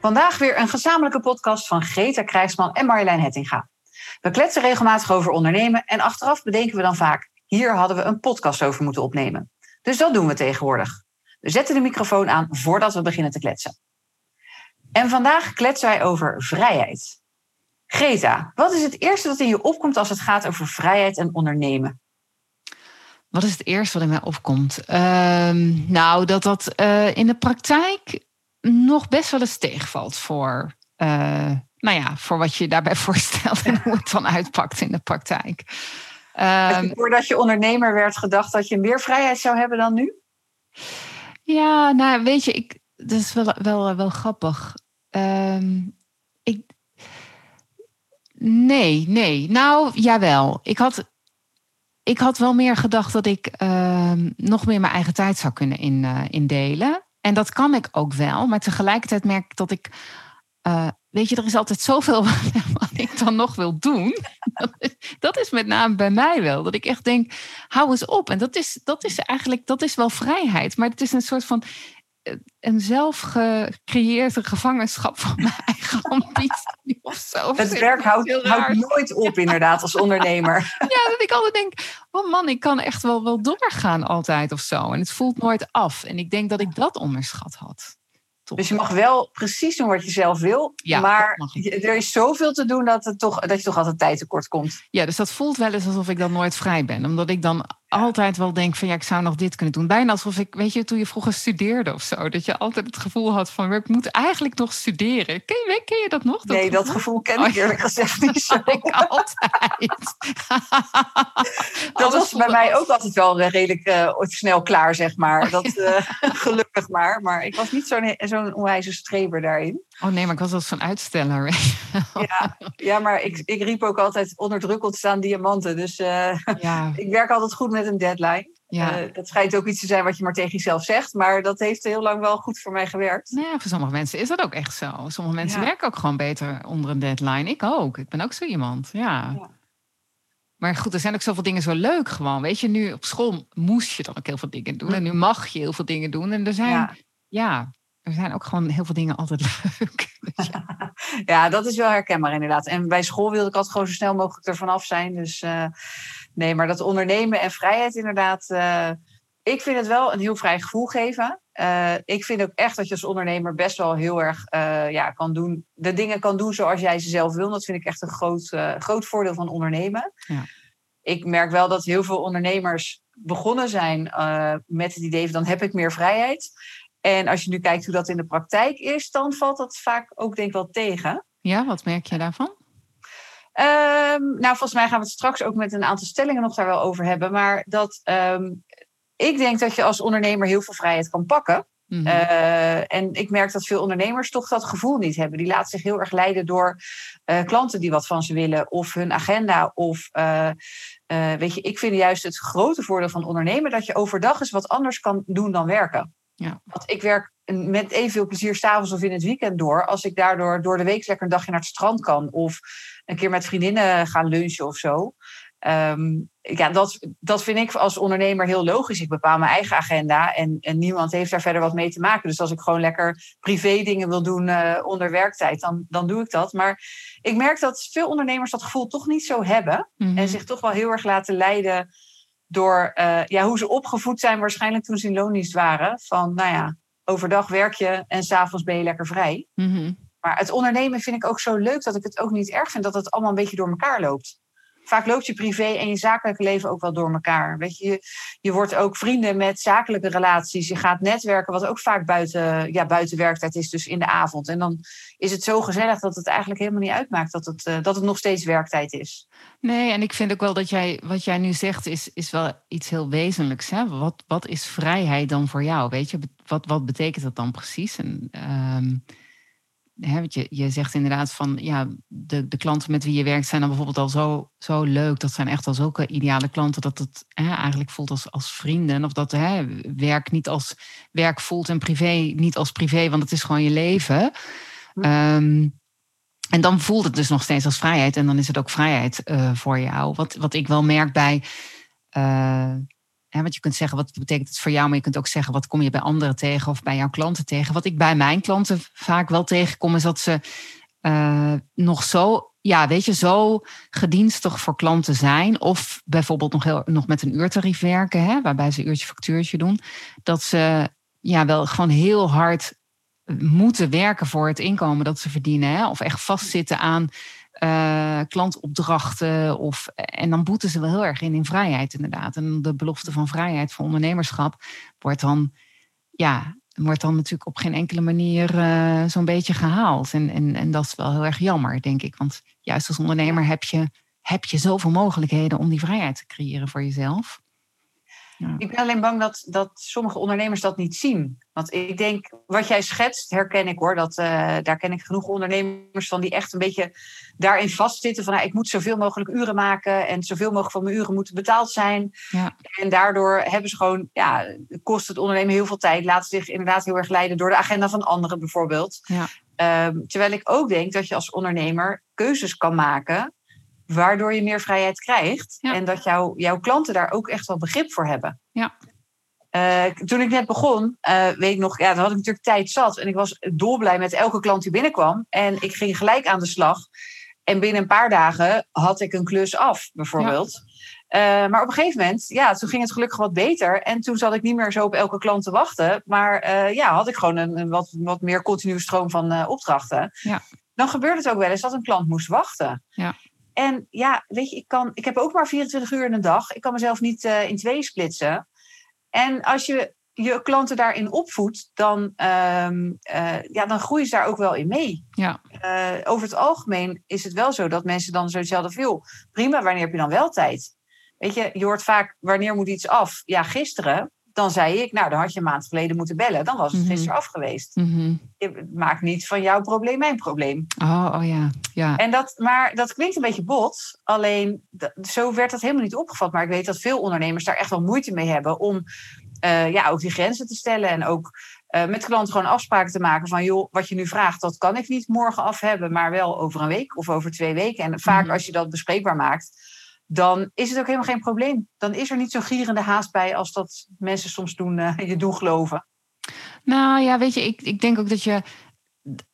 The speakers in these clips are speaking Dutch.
Vandaag weer een gezamenlijke podcast van Greta Krijgsman en Marjolein Hettinga. We kletsen regelmatig over ondernemen en achteraf bedenken we dan vaak: hier hadden we een podcast over moeten opnemen. Dus dat doen we tegenwoordig. We zetten de microfoon aan voordat we beginnen te kletsen. En vandaag kletsen wij over vrijheid. Greta, wat is het eerste dat in je opkomt als het gaat over vrijheid en ondernemen? Wat is het eerste wat in mij opkomt? Ehm, nou, dat dat eh, in de praktijk nog best wel eens tegenvalt voor, uh, nou ja, voor wat je daarbij voorstelt en hoe het dan uitpakt in de praktijk. Um, voordat je ondernemer werd gedacht dat je meer vrijheid zou hebben dan nu? Ja, nou weet je, ik, dat is wel, wel, wel grappig. Um, ik, nee, nee. Nou, jawel. Ik had, ik had wel meer gedacht dat ik uh, nog meer mijn eigen tijd zou kunnen in, uh, indelen. En dat kan ik ook wel, maar tegelijkertijd merk ik dat ik. Uh, weet je, er is altijd zoveel wat ik dan nog wil doen. Dat is met name bij mij wel. Dat ik echt denk, hou eens op. En dat is, dat is eigenlijk, dat is wel vrijheid. Maar het is een soort van een zelf gecreëerde gevangenschap van mijn eigen ambitie of zo. Het werk houdt, houdt, nooit op, inderdaad, als ondernemer. Ja, dat ik altijd denk, oh man, ik kan echt wel, wel doorgaan altijd of zo. En het voelt nooit af. En ik denk dat ik dat onderschat had. Dus je mag wel precies doen wat je zelf wil. Ja, maar er is zoveel te doen dat, het toch, dat je toch altijd tijd tekort komt. Ja, dus dat voelt wel eens alsof ik dan nooit vrij ben. Omdat ik dan altijd wel denk van ja, ik zou nog dit kunnen doen. Bijna alsof ik, weet je, toen je vroeger studeerde of zo. Dat je altijd het gevoel had van ik moet eigenlijk nog studeren. Ken je, ken je dat nog? Dat nee, dat gevoel ken ik eerlijk gezegd niet zo. ik altijd. dat was bij mij ook altijd wel redelijk uh, snel klaar, zeg maar. Dat, uh, gelukkig maar. Maar ik was niet zo'n zo'n onwijze streber daarin. Oh nee, maar ik was als zo'n uitsteller. ja, ja, maar ik, ik riep ook altijd onder druk staan diamanten. Dus uh, ja. ik werk altijd goed met een deadline. Ja. Uh, dat schijnt ook iets te zijn wat je maar tegen jezelf zegt. Maar dat heeft heel lang wel goed voor mij gewerkt. Ja, voor sommige mensen is dat ook echt zo. Sommige mensen werken ook gewoon beter onder een deadline. Ik ook. Ik ben ook zo iemand. Ja. ja. Maar goed, er zijn ook zoveel dingen zo leuk gewoon. Weet je, nu op school moest je dan ook heel veel dingen doen. En nu mag je heel veel dingen doen. En er zijn, ja er zijn ook gewoon heel veel dingen altijd leuk. Ja. ja. dat is wel herkenbaar inderdaad. En bij school wilde ik altijd gewoon zo snel mogelijk ervan af zijn. Dus uh, nee, maar dat ondernemen en vrijheid inderdaad. Uh, ik vind het wel een heel vrij gevoel geven. Uh, ik vind ook echt dat je als ondernemer best wel heel erg ja, kan doen. De dingen kan doen zoals jij ze zelf wil. Dat vind ik echt een groot, groot voordeel van ondernemen. Ja. Ik merk wel dat heel veel ondernemers begonnen zijn met het idee van dan heb ik meer vrijheid. En als je nu kijkt hoe dat in de praktijk is, dan valt dat vaak ook denk ik wel tegen. Ja, wat merk je daarvan? Um, nou, volgens mij gaan we het straks ook met een aantal stellingen nog daar wel over hebben. Maar dat um, ik denk dat je als ondernemer heel veel vrijheid kan pakken. Mm -hmm. uh, en ik merk dat veel ondernemers toch dat gevoel niet hebben. Die laten zich heel erg leiden door uh, klanten die wat van ze willen, of hun agenda. Of uh, weet je, ik vind juist het grote voordeel van ondernemen dat je overdag eens wat anders kan doen dan werken. Ja. Want ik werk met evenveel plezier s'avonds of in het weekend door. Als ik daardoor door de week lekker een dagje naar het strand kan. Of een keer met vriendinnen gaan lunchen of zo. Um, ja, dat, dat vind ik als ondernemer heel logisch. Ik bepaal mijn eigen agenda en, en niemand heeft daar verder wat mee te maken. Dus als ik gewoon lekker privé dingen wil doen uh, onder werktijd, dan, dan doe ik dat. Maar ik merk dat veel ondernemers dat gevoel toch niet zo hebben. Mm -hmm. En zich toch wel heel erg laten leiden door uh, ja, hoe ze opgevoed zijn, waarschijnlijk toen ze in loondienst waren. Van nou ja, overdag werk je en s'avonds ben je lekker vrij. Mm -hmm. Maar het ondernemen vind ik ook zo leuk dat ik het ook niet erg vind dat het allemaal een beetje door elkaar loopt. Vaak loopt je privé en je zakelijke leven ook wel door elkaar. Weet je, je, wordt ook vrienden met zakelijke relaties. Je gaat netwerken, wat ook vaak buiten, ja, buiten werktijd is, dus in de avond. En dan is het zo gezellig dat het eigenlijk helemaal niet uitmaakt dat het, uh, dat het nog steeds werktijd is. Nee, en ik vind ook wel dat jij, wat jij nu zegt, is, is wel iets heel wezenlijks. Hè? Wat, wat is vrijheid dan voor jou? Weet je, wat, wat betekent dat dan precies? En, um, hè, je, je zegt inderdaad van ja, de, de klanten met wie je werkt zijn dan bijvoorbeeld al zo, zo leuk. Dat zijn echt al zulke ideale klanten dat het hè, eigenlijk voelt als, als vrienden. Of dat hè, werk niet als werk voelt en privé niet als privé, want het is gewoon je leven. Ehm, en dan voelt het dus nog steeds als vrijheid. En dan is het ook vrijheid uh, voor jou. Wat, wat ik wel merk bij. Uh, hè, want je kunt zeggen, wat betekent het voor jou? Maar je kunt ook zeggen, wat kom je bij anderen tegen of bij jouw klanten tegen? Wat ik bij mijn klanten vaak wel tegenkom, is dat ze uh, nog zo, ja, weet je, zo gedienstig voor klanten zijn. Of bijvoorbeeld nog, heel, nog met een uurtarief werken, hè, waarbij ze uurtje factuurtje doen. Dat ze ja, wel gewoon heel hard moeten werken voor het inkomen dat ze verdienen. Hè? Of echt vastzitten aan uh, klantopdrachten. Of, en dan boeten ze wel heel erg in in vrijheid, inderdaad. En de belofte van vrijheid voor ondernemerschap wordt dan, ja, wordt dan natuurlijk op geen enkele manier uh, zo'n beetje gehaald. En, en, en dat is wel heel erg jammer, denk ik. Want juist als ondernemer heb je, heb je zoveel mogelijkheden om die vrijheid te creëren voor jezelf. Ik ben alleen bang dat, dat sommige ondernemers dat niet zien. Want ik denk, wat jij schetst, herken ik hoor. Dat, uh, daar ken ik genoeg ondernemers van die echt een beetje daarin vastzitten. Van nou, ik moet zoveel mogelijk uren maken. En zoveel mogelijk van mijn uren moeten betaald zijn. Ja. En daardoor hebben ze gewoon, ja, kost het ondernemen heel veel tijd. Laten zich inderdaad heel erg leiden door de agenda van anderen bijvoorbeeld. Ja. Um, terwijl ik ook denk dat je als ondernemer keuzes kan maken waardoor je meer vrijheid krijgt. En dat jouw jouw klanten daar ook echt wel begrip voor hebben. Ja. Uh, toen ik net begon, uh, weet ik nog, ja, dan had ik natuurlijk tijd zat. En ik was dolblij met elke klant die binnenkwam. En ik ging gelijk aan de slag. En binnen een paar dagen had ik een klus af, bijvoorbeeld. Ja. Uh, maar op een gegeven moment, ja, toen ging het gelukkig wat beter. En toen zat ik niet meer zo op elke klant te wachten. Maar ja, had ik gewoon een, een, wat, wat meer continue stroom van opdrachten. Ja. Dan gebeurde het ook wel eens dat een klant moest wachten. Ja. En ja, weet je, ik, kan, ik heb ook maar 24 uur in een dag. Ik kan mezelf niet uh, in twee splitsen. En als je je klanten daarin opvoedt, dan, um, uh, ja, dan groeien ze daar ook wel in mee. Ja. Uh, over het algemeen is het wel zo dat mensen dan zoiets hadden veel. Prima, wanneer heb je dan wel tijd? Weet je, je hoort vaak, wanneer moet iets af? Ja, gisteren dan zei ik, nou, dan had je een maand geleden moeten bellen. Dan was het mhm. gisteren af geweest. Mm Je maakt niet van jouw probleem mijn probleem. Oh, oh ja. ja. En dat, maar dat klinkt een beetje bot. Alleen, zo werd dat helemaal niet opgevat. Maar ik weet dat veel ondernemers daar echt wel moeite mee hebben om uh, ja, ook die grenzen te stellen. En ook uh, met klanten gewoon afspraken te maken van, joh, wat je nu vraagt, dat kan ik niet morgen af hebben, maar wel over een week of over twee weken. En vaak mhm. als je dat bespreekbaar maakt, dan is het ook helemaal geen probleem. Dan is er niet zo'n gierende haast bij als dat mensen soms doen, uh, je doen geloven. Nou ja, weet je, ik, ik denk ook dat je.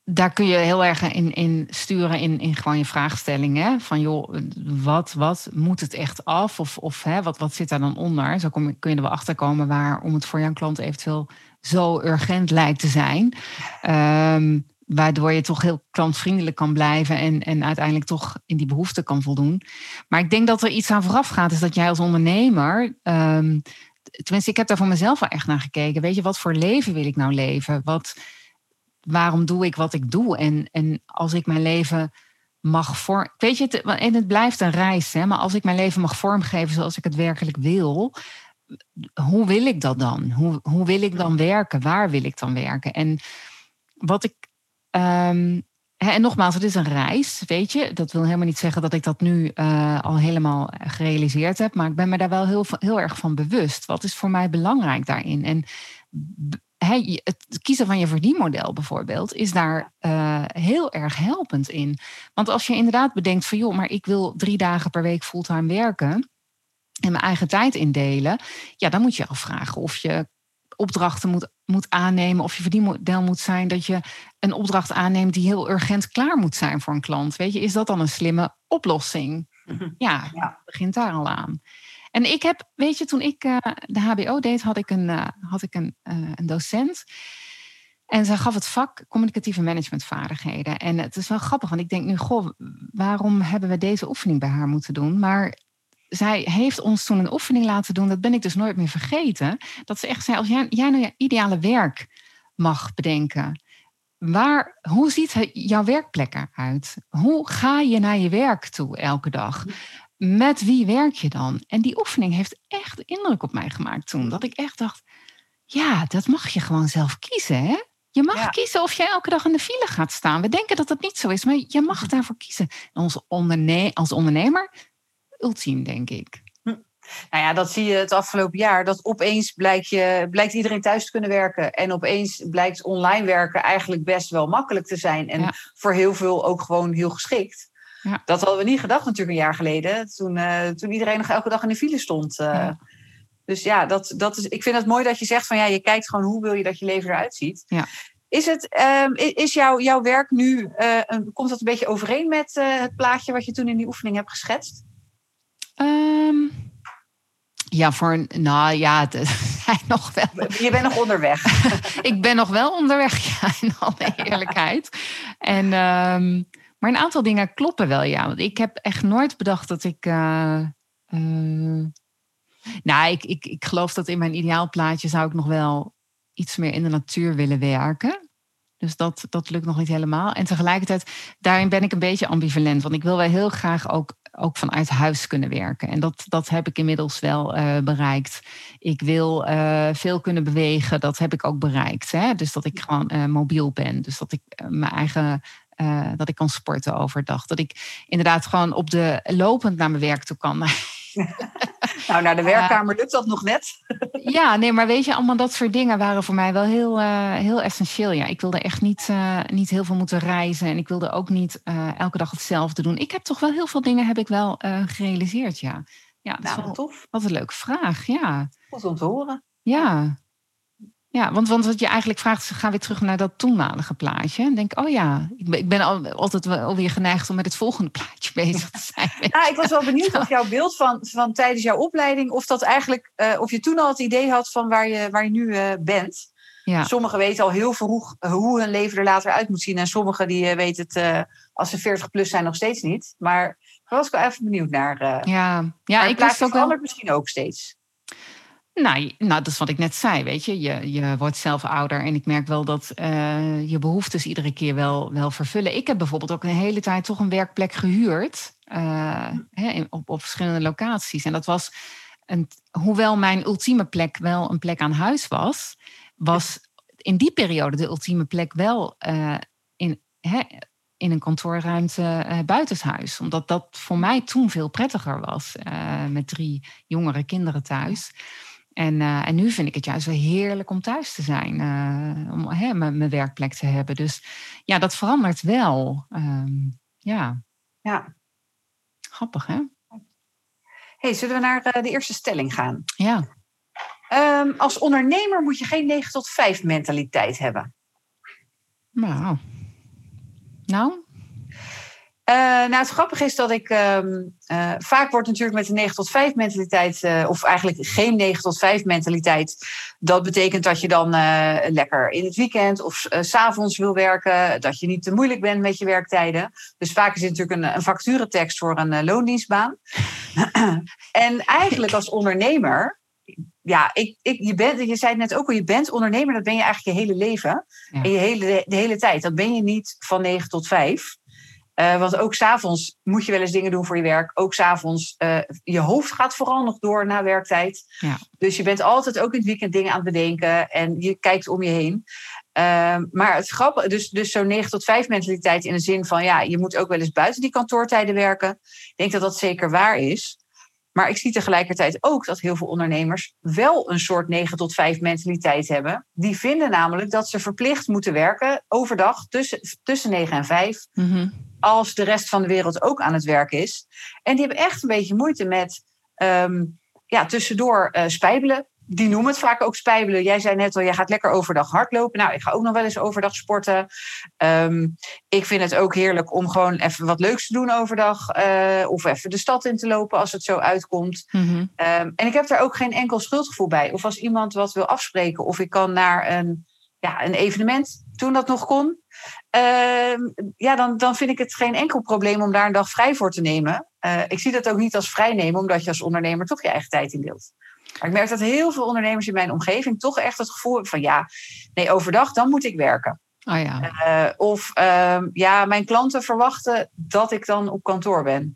Daar kun je heel erg in, in sturen in, in gewoon je vraagstellingen. Van joh, wat, wat moet het echt af? Of, of hè, wat, wat zit daar dan onder? Zo kom, kun je er wel achter komen waarom het voor jouw klant eventueel zo urgent lijkt te zijn. Um, waardoor je toch heel klantvriendelijk kan blijven en, en uiteindelijk toch in die behoefte kan voldoen. Maar ik denk dat er iets aan vooraf gaat, is dat jij als ondernemer, um, tenminste, ik heb daar voor mezelf wel echt naar gekeken. Weet je, wat voor leven wil ik nou leven? Wat, waarom doe ik wat ik doe? En, en als ik mijn leven mag vorm. Weet je, het, en het blijft een reis, hè, maar als ik mijn leven mag vormgeven zoals ik het werkelijk wil, hoe wil ik dat dan? Hoe, hoe wil ik dan werken? Waar wil ik dan werken? En wat ik Um, en nogmaals, het is een reis, weet je. Dat wil helemaal niet zeggen dat ik dat nu uh, al helemaal gerealiseerd heb. Maar ik ben me daar wel heel, heel erg van bewust. Wat is voor mij belangrijk daarin? En he, het kiezen van je verdienmodel bijvoorbeeld is daar uh, heel erg helpend in. Want als je inderdaad bedenkt van joh, maar ik wil drie dagen per week fulltime werken en mijn eigen tijd indelen, ja, dan moet je afvragen of je opdrachten moet, moet aannemen of je verdienmodel moet zijn dat je een opdracht aanneemt die heel urgent klaar moet zijn voor een klant. Weet je, is dat dan een slimme oplossing? Ja, ja. begint daar al aan. En ik heb, weet je, toen ik uh, de HBO deed, had ik een, uh, had ik een, uh, een docent. En zij gaf het vak communicatieve managementvaardigheden. En het is wel grappig, want ik denk nu, goh, waarom hebben we deze oefening bij haar moeten doen? Maar zij heeft ons toen een oefening laten doen, dat ben ik dus nooit meer vergeten. Dat ze echt zei, als jij, jij nou je ideale werk mag bedenken, waar, hoe ziet jouw werkplek eruit? Hoe ga je naar je werk toe elke dag? Met wie werk je dan? En die oefening heeft echt indruk op mij gemaakt toen. Dat ik echt dacht, ja, dat mag je gewoon zelf kiezen. Hè? Je mag kiezen of jij elke dag in de file gaat staan. We denken dat dat niet zo is, maar je mag daarvoor kiezen. Als, onderne als ondernemer, ultiem, denk ik. Hm. Nou ja, dat zie je het afgelopen jaar. Dat opeens blijkt, je, blijkt iedereen thuis te kunnen werken. En opeens blijkt online werken eigenlijk best wel makkelijk te zijn. En voor heel veel ook gewoon heel geschikt. Ja. Dat hadden we niet gedacht natuurlijk een jaar geleden. Toen, uh, toen iedereen nog elke dag in de file stond. Uh, dus ja, dat, dat is, ik vind het mooi dat je zegt van ja, je kijkt gewoon hoe wil je dat je leven eruit ziet. Ja. Is, het, um, is jouw, jouw werk nu, uh, komt dat een beetje overeen met het plaatje wat je toen in die oefening hebt geschetst? Um, ja, voor, nou ja, zijn nog wel. Je bent nog onderweg. ik ben nog wel onderweg, ja, in alle eerlijkheid. En, um, maar een aantal dingen kloppen wel, ja. Want ik heb echt nooit bedacht dat ik. Uh, nou, ik, ik, ik geloof dat in mijn ideaalplaatje zou ik nog wel iets meer in de natuur willen werken. Dus dat, dat lukt nog niet helemaal. En tegelijkertijd, daarin ben ik een beetje ambivalent. Want ik wil wel heel graag ook, ook vanuit huis kunnen werken. En dat, dat heb ik inmiddels wel uh, bereikt. Ik wil uh, veel kunnen bewegen. Dat heb ik ook bereikt. Hè? Dus dat ik gewoon uh, mobiel ben. Dus dat ik mijn eigen dat ik kan sporten overdag. Dat ik inderdaad gewoon op de lopend naar mijn werk toe kan. nou, naar de werkkamer lukt dat nog net. ja, nee, maar weet je, allemaal dat soort dingen waren voor mij wel heel, uh, heel essentieel. Ja, ik wilde echt niet, uh, niet heel veel moeten reizen. En ik wilde ook niet elke dag hetzelfde doen. Ik heb toch wel heel veel dingen heb ik wel gerealiseerd, ja. Ja, dat nou, is wel, tof. Wat een leuke vraag, ja. Goed om te horen. Ja, ja, want, want wat je eigenlijk vraagt, gaan weer terug naar dat toenmalige plaatje. En denk, oh ja, ik ben, ik ben al, altijd wel weer geneigd om met het volgende plaatje bezig te zijn. Ja, ik was wel benieuwd of jouw beeld van, van tijdens jouw opleiding, of dat eigenlijk, uh, of je toen al het idee had van waar je, waar je nu uh, bent. Ja. Sommigen weten al heel vroeg hoe hun leven er later uit moet zien. En sommigen die uh, weten het als ze 40 plus zijn nog steeds niet. Maar daar was ik wel even benieuwd naar. ja, ja ik wist ook wel... misschien ook steeds. Nou, nou, dat is wat ik net zei, weet je. Je, je wordt zelf ouder en ik merk wel dat uh, je behoeftes iedere keer wel, wel vervullen. Ik heb bijvoorbeeld ook een hele tijd toch een werkplek gehuurd uh, hè, op, op verschillende locaties. En dat was, een, hoewel mijn ultieme plek wel een plek aan huis was, was in die periode de ultieme plek wel uh, in, hè, in een kantoorruimte uh, buitenshuis. Omdat dat voor mij toen veel prettiger was. Met drie jongere kinderen thuis. En, uh, en nu vind ik het juist wel heerlijk om thuis te zijn, uh, om hè, mijn werkplek te hebben. Dus ja, dat verandert wel. Um, ja. ja. Grappig, hè? hey, zullen we naar uh, de eerste stelling gaan? Ja. Um, als ondernemer moet je geen 9 tot 5 mentaliteit hebben. Nou. Nou, uh, nou, het grappige is dat ik. Um, uh, vaak wordt natuurlijk met de 9 tot 5 mentaliteit. Uh, of eigenlijk geen 9 tot 5 mentaliteit. Dat betekent dat je dan lekker in het weekend of s s'avonds wil werken. Dat je niet te moeilijk bent met je werktijden. Dus vaak is het natuurlijk een, een facturentekst voor een loondienstbaan. en eigenlijk als ondernemer. Ja, ik, ik, je, bent, je zei het net ook al, je bent ondernemer, dat ben je eigenlijk je hele leven. Ja. En je hele, de hele tijd. Dat ben je niet van 9 tot 5. Uh, want ook s'avonds moet je wel eens dingen doen voor je werk. Ook s'avonds, uh, je hoofd gaat vooral nog door na werktijd. Ja. Dus je bent altijd ook in het weekend dingen aan het bedenken. En je kijkt om je heen. Uh, maar het grappige, dus, dus zo'n 9 tot 5 mentaliteit in de zin van... ja, je moet ook wel eens buiten die kantoortijden werken. Ik denk dat dat zeker waar is. Maar ik zie tegelijkertijd ook dat heel veel ondernemers wel een soort 9 tot 5 mentaliteit hebben. Die vinden namelijk dat ze verplicht moeten werken overdag tussen, tussen 9 en 5. Mm -hmm als de rest van de wereld ook aan het werk is. En die hebben echt een beetje moeite met um, ja, tussendoor uh, spijbelen. Die noemen het vaak ook spijbelen. Jij zei net al, jij gaat lekker overdag hardlopen. Nou, ik ga ook nog wel eens overdag sporten. Um, ik vind het ook heerlijk om gewoon even wat leuks te doen overdag. Uh, of even de stad in te lopen als het zo uitkomt. Mm -hmm. um, en ik heb daar ook geen enkel schuldgevoel bij. Of als iemand wat wil afspreken. Of ik kan naar een, ja, een evenement toen dat nog kon. Uh, ja, dan, dan vind ik het geen enkel probleem om daar een dag vrij voor te nemen. Uh, ik zie dat ook niet als vrijnemen, omdat je als ondernemer toch je eigen tijd indeelt. Maar ik merk dat heel veel ondernemers in mijn omgeving toch echt het gevoel hebben van ja, nee, overdag dan moet ik werken. Oh ja. Uh, of ehm, ja, mijn klanten verwachten dat ik dan op kantoor ben.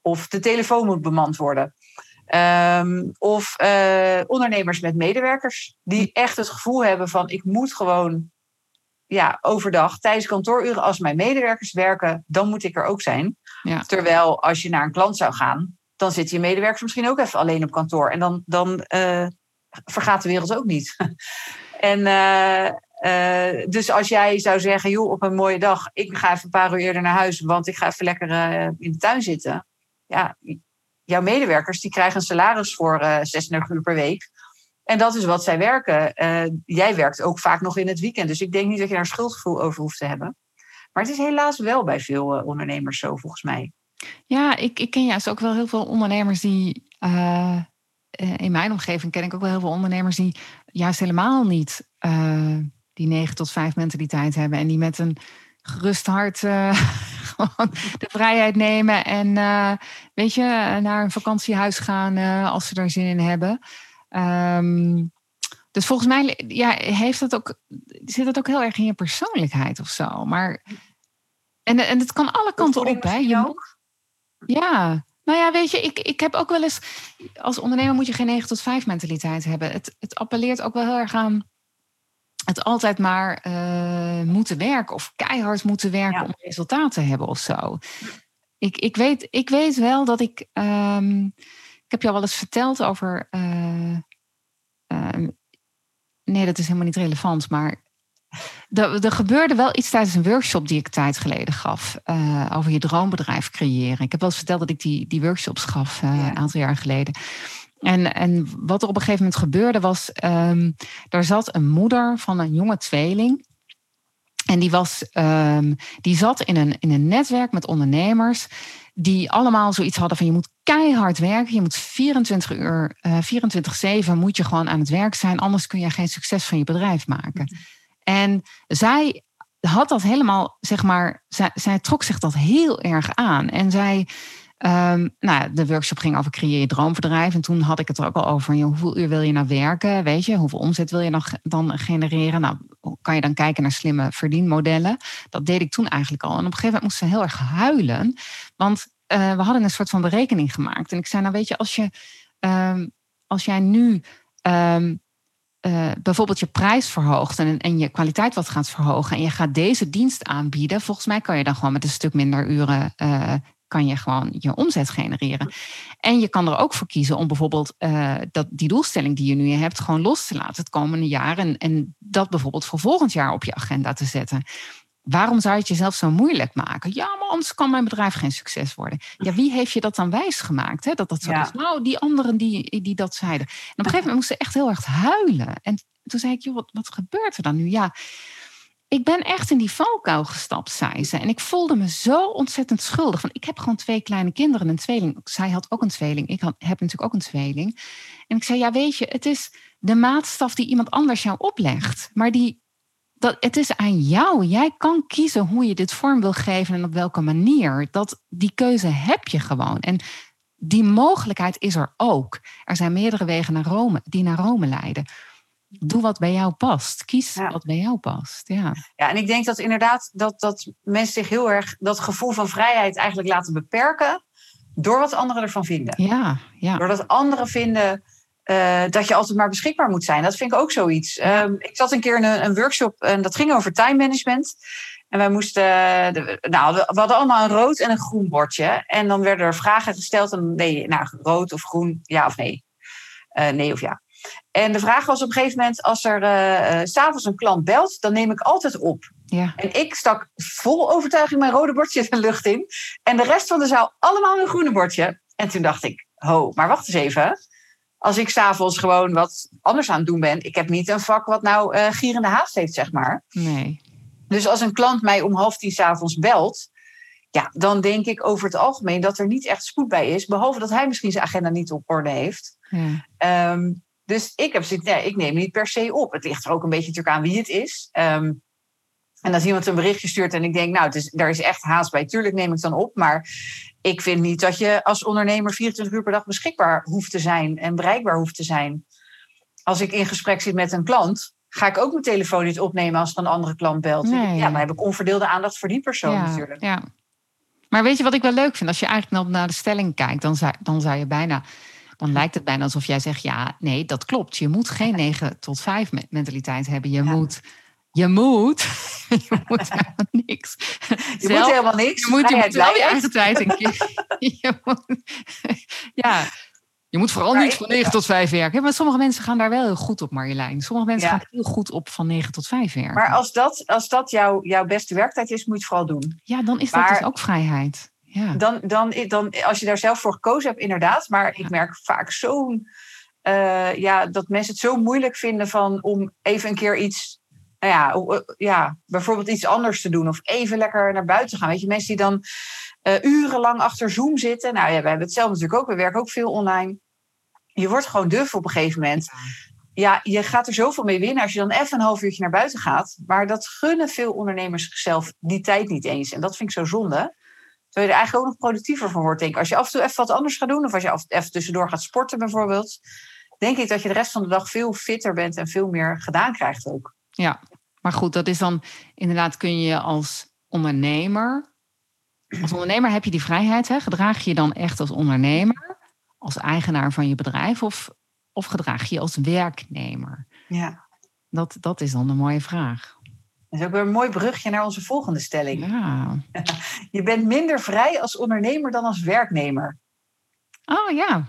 Of de telefoon moet bemand worden. Um, of uh, ondernemers met medewerkers die echt het gevoel hebben van ik moet gewoon ja, overdag tijdens kantooruren, als mijn medewerkers werken, dan moet ik er ook zijn. Ja. Terwijl als je naar een klant zou gaan, dan zitten je medewerkers misschien ook even alleen op kantoor. En dan, dan uh, vergaat de wereld ook niet. en uh, dus als jij zou zeggen, joh, op een mooie dag, ik ga even een paar uur eerder naar huis, want ik ga even lekker in de tuin zitten. Ja, jouw medewerkers die krijgen een salaris voor 36 uur per week. En dat is wat zij werken. Uh, jij werkt ook vaak nog in het weekend. Dus ik denk niet dat je daar schuldgevoel over hoeft te hebben. Maar het is helaas wel bij veel uh, ondernemers zo, volgens mij. Ja, ik, ik ken juist ook wel heel veel ondernemers die. Uh, in mijn omgeving ken ik ook wel heel veel ondernemers die juist helemaal niet die 9 tot 5 mentaliteit hebben. En die met een gerust hart gewoon de vrijheid nemen. En weet je, naar een vakantiehuis gaan als ze er zin in hebben. Um, dus volgens mij ja, heeft dat ook, zit dat ook heel erg in je persoonlijkheid of zo. Maar, en, en het kan alle kanten op. Hè? Je ook? Ja, nou ja, weet je, ik, ik heb ook wel eens. Als ondernemer moet je geen 9 tot 5 mentaliteit hebben. Het, het appelleert ook wel heel erg aan het altijd maar uh, moeten werken of keihard moeten werken om resultaat te hebben of zo. Ik, ik, weet, ik weet wel dat ik. Um, ik heb jou wel eens verteld over. Uh, uh, nee, dat is helemaal niet relevant, maar. Er, er, gebeurde wel iets tijdens een workshop die ik tijd geleden gaf. Uh, over je droombedrijf creëren. Ik heb wel eens verteld dat ik die, die workshops gaf een aantal jaar geleden. En, en wat er op een gegeven moment gebeurde was. Um, er zat een moeder van een jonge tweeling. En die, was, um, die zat in een, in een netwerk met ondernemers die allemaal zoiets hadden van je moet keihard werken. Je moet 24 uur, uh, 24-7 moet je gewoon aan het werk zijn. Anders kun je geen succes van je bedrijf maken. Mhm. En zij had dat helemaal, zeg maar, zij, zij trok zich dat heel erg aan. En zij, um, nou, de workshop ging over creëer je droombedrijf. En toen had ik het er ook al over. Joh, hoeveel uur wil je nou werken? Weet je, hoeveel omzet wil je dan genereren? Nou, kan je dan kijken naar slimme verdienmodellen? Dat deed ik toen eigenlijk al. En op een gegeven moment moest ze heel erg huilen. Want uh, we hadden een soort van berekening gemaakt. En ik zei, nou weet je, als, je, um, als jij nu um, uh, bijvoorbeeld je prijs verhoogt en, en je kwaliteit wat gaat verhogen en je gaat deze dienst aanbieden, volgens mij kan je dan gewoon met een stuk minder uren uh, kan je gewoon je omzet genereren. En je kan er ook voor kiezen om bijvoorbeeld uh, dat, die doelstelling die je nu hebt gewoon los te laten het komende jaar. En, en dat bijvoorbeeld voor volgend jaar op je agenda te zetten. Waarom zou je het jezelf zo moeilijk maken? Ja, maar anders kan mijn bedrijf geen succes worden. Ja, wie heeft je dat dan wijsgemaakt? Hè? Dat dat zo ja. is. Nou, die anderen die, die dat zeiden. En op een gegeven moment moest ze echt heel erg huilen. En toen zei ik, joh, wat, wat gebeurt er dan nu? Ja, ik ben echt in die valkuil gestapt, zei ze. En ik voelde me zo ontzettend schuldig. Want ik heb gewoon twee kleine kinderen, een tweeling. Zij had ook een tweeling. Ik had, heb natuurlijk ook een tweeling. En ik zei, ja, weet je, het is de maatstaf die iemand anders jou oplegt. Maar die, dat, het is aan jou. Jij kan kiezen hoe je dit vorm wil geven en op welke manier. Dat, die keuze heb je gewoon. En die mogelijkheid is er ook. Er zijn meerdere wegen naar Rome, die naar Rome leiden doe wat bij jou past. Kies wat bij jou past. Ja. ja, en ik denk dat inderdaad dat, dat mensen zich heel erg dat gevoel van vrijheid eigenlijk laten beperken door wat anderen ervan vinden. Ja, ja. Doordat anderen vinden uh, dat je altijd maar beschikbaar moet zijn. Dat vind ik ook zoiets. Um, ik zat een keer in een, een, workshop en dat ging over time management. En wij moesten, de, nou, we hadden allemaal een rood en een groen bordje. En dan werden er vragen gesteld en nee, nou, rood of groen, ja of nee. Uh, nee of ja. En de vraag was op een gegeven moment, als er uh, uh, s'avonds een klant belt, dan neem ik altijd op. Ja. En ik stak vol overtuiging mijn rode bordje de lucht in. En de rest van de zaal allemaal een groene bordje. En toen dacht ik, ho, maar wacht eens even. Als ik s'avonds gewoon wat anders aan het doen ben. Ik heb niet een vak wat nou uh, gierende haast heeft, zeg maar. Nee. Dus als een klant mij om half tien s'avonds belt. Ja, dan denk ik over het algemeen dat er niet echt spoed bij is. Behalve dat hij misschien zijn agenda niet op orde heeft. Ja. Um, dus ik heb zoiets, nee, ik neem niet per se op. Het ligt er ook een beetje natuurlijk aan wie het is. Um, en als iemand een berichtje stuurt en ik denk, nou, het is, daar is echt haast bij, tuurlijk neem ik dan op. Maar ik vind niet dat je als ondernemer 24 uur per dag beschikbaar hoeft te zijn en bereikbaar hoeft te zijn. Als ik in gesprek zit met een klant, ga ik ook mijn telefoon niet opnemen als er een andere klant belt. Nee. Ja, dan heb ik onverdeelde aandacht voor die persoon ja, natuurlijk. Ja. Maar weet je wat ik wel leuk vind? Als je eigenlijk naar de stelling kijkt, dan zou, dan zou je bijna dan lijkt het bijna alsof jij zegt: ja, nee, dat klopt. Je moet geen 9 tot 5 mentaliteit hebben. Je moet je moet. je moet helemaal niks. Je moet helemaal niks. Je moet, je moet wel je eigen tijd een keer. je moet, ja, je moet vooral niet van 9 tot 5 werken. Maar sommige mensen gaan daar wel heel goed op, Marjolein. Sommige mensen gaan heel goed op van 9 tot 5 werken. Maar als dat, als dat jouw, jouw beste werktijd is, moet je het vooral doen. Ja, dan is dat dus ook vrijheid. Ja. Dan, dan, dan, als je daar zelf voor gekozen hebt, inderdaad. Maar ik merk vaak zo'n. Uh, ja, dat mensen het zo moeilijk vinden van om even een keer iets. Nou ja, eh, ja, bijvoorbeeld iets anders te doen. Of even lekker naar buiten gaan. Weet je, mensen die dan uh, urenlang achter Zoom zitten. Nou ja, we hebben het zelf natuurlijk ook. We werken ook veel online. Je wordt gewoon duf op een gegeven moment. Ja, je gaat er zoveel mee winnen als je dan even een half uurtje naar buiten gaat. Maar dat gunnen veel ondernemers zichzelf die tijd niet eens. En dat vind ik zo zonde. Terwijl je er eigenlijk ook nog productiever van wordt, denk ik. Als je af en toe even wat anders gaat doen, of als je af, even tussendoor gaat sporten bijvoorbeeld, denk ik dat je de rest van de dag veel fitter bent en veel meer gedaan krijgt ook. Ja, maar goed, dat is dan inderdaad kun je als ondernemer. Als ondernemer heb je die vrijheid, hè? gedraag je je dan echt als ondernemer, als eigenaar van je bedrijf, of, of gedraag je je als werknemer? Ja. Dat, dat is dan een mooie vraag. Dat is ook weer een mooi brugje naar onze volgende stelling. Ja. Je bent minder vrij als ondernemer dan als werknemer. Oh ja.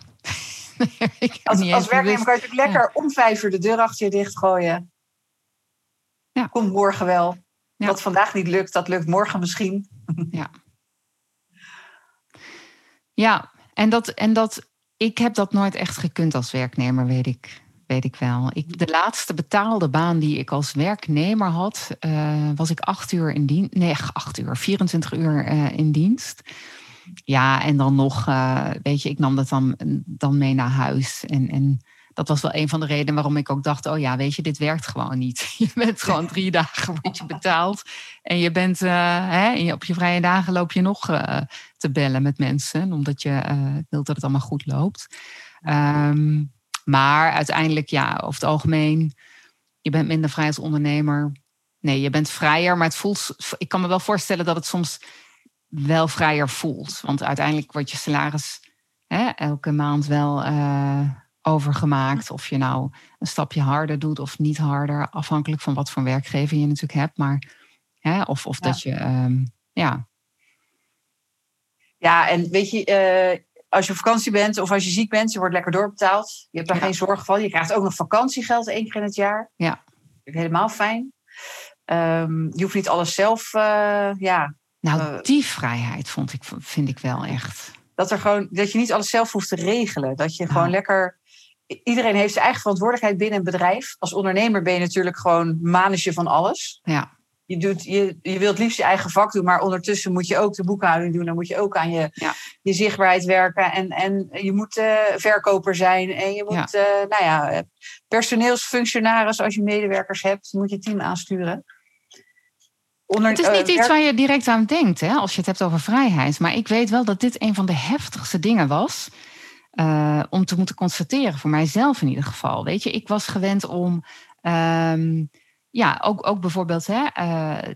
als, als werknemer kan je natuurlijk lekker om vijf uur de deur achter je dichtgooien. Ja. Komt morgen wel. Wat vandaag niet lukt, dat lukt morgen misschien. ja. Ja, en dat, en dat, ik heb dat nooit echt gekund als werknemer, weet ik weet ik wel. Ik, de laatste betaalde baan die ik als werknemer had, uh, was ik acht uur in dienst. Nee, acht uur, 24 uur uh, in dienst. Ja, en dan nog, uh, weet je, ik nam dat dan, dan mee naar huis. En, en dat was wel een van de redenen waarom ik ook dacht: oh ja, weet je, dit werkt gewoon niet. Je bent gewoon drie dagen word je betaald. En je bent hè, op je vrije dagen loop je nog te bellen met mensen, omdat je wilt dat het allemaal goed loopt. Um, maar uiteindelijk, ja, over het algemeen, je bent minder vrij als ondernemer. Nee, je bent vrijer, maar het voelt. Ik kan me wel voorstellen dat het soms wel vrijer voelt. Want uiteindelijk wordt je salaris hè, elke maand wel uh, overgemaakt. Of je nou een stapje harder doet of niet harder. Afhankelijk van wat voor werkgever je natuurlijk hebt. Maar, hè, of, of dat je. Um, ja. Ja, en weet je, uh, als je op vakantie bent of als je ziek bent, je wordt lekker doorbetaald. Je hebt daar geen zorg van. Je krijgt ook nog vakantiegeld één keer in het jaar. Ja. Helemaal fijn. Um, je hoeft niet alles zelf, uh, ja. Nou, uh, die vrijheid vond ik, vind ik wel echt. Dat, er gewoon, dat je niet alles zelf hoeft te regelen. Dat je gewoon lekker... Iedereen heeft zijn eigen verantwoordelijkheid binnen een bedrijf. Als ondernemer ben je natuurlijk gewoon manager van alles. Ja je, doet, je, je wilt liefst je eigen vak doen, maar ondertussen moet je ook de boekhouding doen. Dan moet je ook aan je, je zichtbaarheid werken. En, en je moet uh, verkoper zijn. En je moet, ja. Uh, nou ja, personeelsfunctionaris, als je medewerkers hebt, moet je team aansturen. Onder, het is niet uh, iets waar je direct aan denkt, hè, als je het hebt over vrijheid. Maar ik weet wel dat dit een van de heftigste dingen was. om te moeten constateren, voor mijzelf in ieder geval. Weet je, ik was gewend om. Um, ja, ook, ook bijvoorbeeld hè, uh,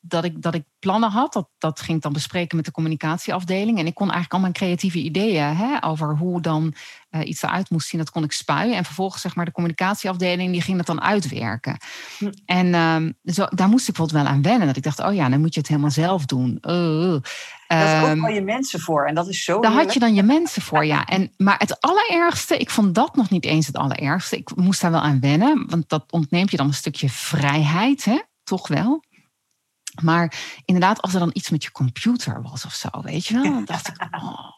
dat, ik, dat ik plannen had. Dat, dat ging ik dan bespreken met de communicatieafdeling. En ik kon eigenlijk al mijn creatieve ideeën hè, over hoe dan uh, iets eruit moest zien, dat kon ik spuien. En vervolgens zeg maar de communicatieafdeling, die ging het dan uitwerken. Hm. En um, zo, daar moest ik bijvoorbeeld wel aan wennen. Dat ik dacht, oh ja, dan moet je het helemaal zelf doen. Uh, daar ook ehm, wel je mensen voor. En dat is zo. Daar had je dan je mensen voor, ja. En, maar het allerergste, ik vond dat nog niet eens het allerergste. Ik moest daar wel aan wennen, want dat ontneemt je dan een stukje vrijheid, hè? toch wel. Maar inderdaad, als er dan iets met je computer was of zo, weet je wel, dan dacht ik, oh,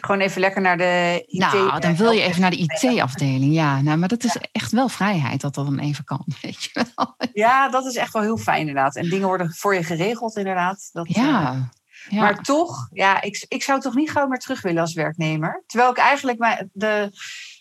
Gewoon even lekker naar de IT. Nou, dan wil je even naar de IT-afdeling. Ja, nou, maar dat is echt wel vrijheid dat dat dan even kan, weet je wel. Ja, dat is echt wel heel fijn inderdaad. En dingen worden voor je geregeld inderdaad. Dat, ja. Ja. Maar toch, ja, ik, ik zou toch niet gauw meer terug willen als werknemer. Terwijl ik eigenlijk de,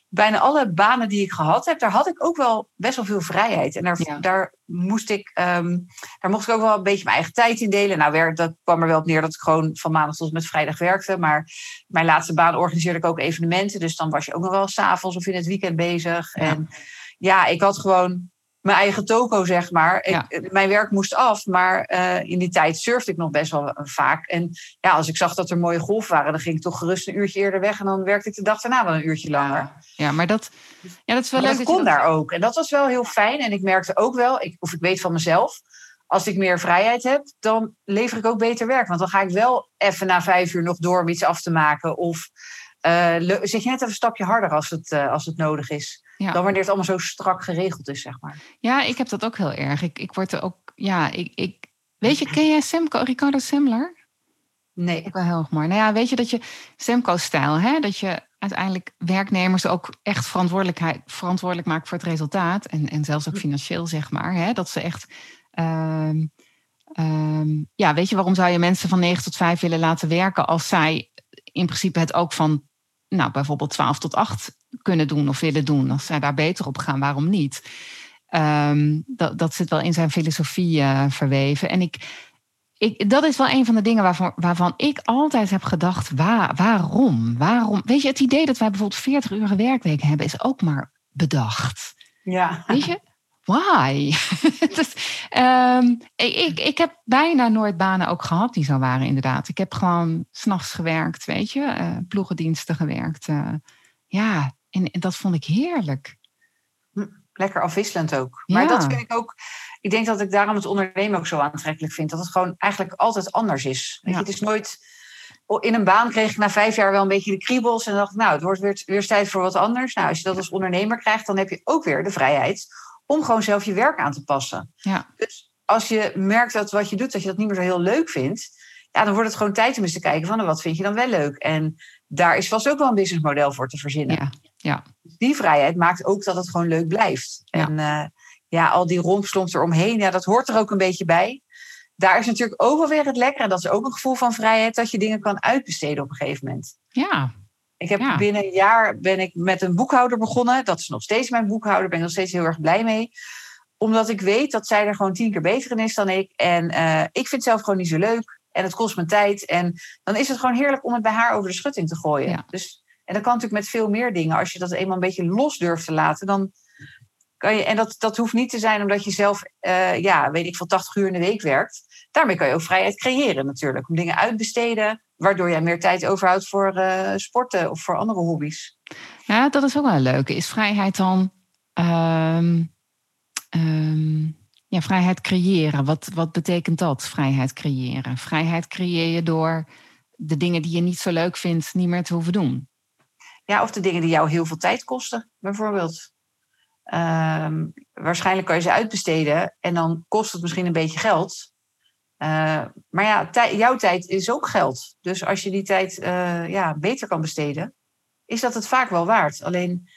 bijna alle banen die ik gehad heb, daar had ik ook wel best wel veel vrijheid. En daar, daar moest ik, um, daar mocht ik ook wel een beetje mijn eigen tijd in delen. Nou, werk, dat kwam er wel op neer dat ik gewoon van maandag tot met vrijdag werkte. Maar mijn laatste baan organiseerde ik ook evenementen. Dus dan was je ook nog wel s'avonds of in het weekend bezig. Ja. En ja, ik had gewoon mijn eigen toko, zeg maar. Ik, mijn werk moest af, maar eh, in die tijd surfde ik nog best wel vaak. En ja, als ik zag dat er mooie golven waren, dan ging ik toch gerust een uurtje eerder weg. En dan werkte ik de dag daarna wel een uurtje langer. Ja, maar dat, ja, dat is wel leuk. Dat kon daar ook. En dat was wel heel fijn. En ik merkte ook wel, ik, of ik weet van mezelf, als ik meer vrijheid heb, dan lever ik ook beter werk. Want dan ga ik wel even na vijf uur nog door om iets af te maken. Of uh, zit je net even een stapje harder als het, uh, als het nodig is. Dan wanneer het allemaal zo strak geregeld is, zeg maar. Ja, ik heb dat ook heel erg. Ik, ik word er ook, ja, ik, ik weet je, ken jij Semco, Ricardo Semler? Nee. Ook wel heel erg mooi. Nou ja, weet je dat je Semco-stijl, hè, dat je uiteindelijk werknemers ook echt verantwoordelijkheid, verantwoordelijk maakt voor het resultaat. En, en zelfs ook financieel, zeg maar. Hè, dat ze echt. Uh, ja, weet je, waarom zou je mensen van 9 tot 5 willen laten werken als zij in principe het ook van nou, bijvoorbeeld 12 tot 8 kunnen doen of willen doen. Als zij daar beter op gaan, waarom niet? Um, dat, dat zit wel in zijn filosofie uh, verweven. En ik, ik, dat is wel een van de dingen waarvan, waarvan ik altijd heb gedacht: waar, waarom? waarom? Weet je, het idee dat wij bijvoorbeeld 40 uur werkweek hebben, is ook maar bedacht. Ja. Weet je? Why? dus, um, ik, ik heb bijna nooit banen ook gehad die zo waren, inderdaad. Ik heb gewoon s'nachts gewerkt, weet je, uh, ploegendiensten gewerkt. Uh, ja, en, en, dat vond ik heerlijk. Hm, lekker afwisselend ook. Maar dat vind ik ook. Ik denk dat ik daarom het ondernemen ook zo aantrekkelijk vind. Dat het gewoon eigenlijk altijd anders is. Weet je, het is nooit. In een baan kreeg ik na vijf jaar wel een beetje de kriebels. En dacht nou, het wordt weer, weer tijd voor wat anders. Nou, als je dat als ondernemer krijgt, dan heb je ook weer de vrijheid om gewoon zelf je werk aan te passen. Ja. Dus als je merkt dat wat je doet, dat je dat niet meer zo heel leuk vindt, ja, dan wordt het gewoon tijd om eens te kijken van nou, wat vind je dan wel leuk. En daar is vast ook wel een businessmodel voor te verzinnen. Ja. Ja. Die vrijheid maakt ook dat het gewoon leuk blijft. Ja. En uh, ja, al die rompslomp eromheen, ja, dat hoort er ook een beetje bij. Daar is natuurlijk ook wel weer het lekker. En dat is ook een gevoel van vrijheid, dat je dingen kan uitbesteden op een gegeven moment. Ja, ik heb binnen een jaar ben ik met een boekhouder begonnen. Dat is nog steeds mijn boekhouder. Daar ben ik nog steeds heel erg blij mee. Omdat ik weet dat zij er gewoon tien keer beter in is dan ik. En uh, ik vind het zelf gewoon niet zo leuk. En het kost me tijd. En dan is het gewoon heerlijk om het bij haar over de schutting te gooien. Ja. Dus, en dat kan natuurlijk met veel meer dingen. Als je dat eenmaal een beetje los durft te laten, dan kan je. En dat, dat hoeft niet te zijn omdat je zelf, uh, ja, weet ik veel, 80 uur in de week werkt. Daarmee kan je ook vrijheid creëren natuurlijk. Om dingen uitbesteden, waardoor jij meer tijd overhoudt voor uh, sporten of voor andere hobby's. Ja, dat is ook wel een leuke. Is vrijheid dan um, um, ja, vrijheid creëren? Wat, wat betekent dat, vrijheid creëren? Vrijheid creëer je door de dingen die je niet zo leuk vindt niet meer te hoeven doen. Ja, of de dingen die jou heel veel tijd kosten, bijvoorbeeld. Um, waarschijnlijk kan je ze uitbesteden en dan kost het misschien een beetje geld. Uh, maar ja, jouw tijd is ook geld. Dus als je die tijd uh, ja, beter kan besteden, is dat het vaak wel waard. Alleen,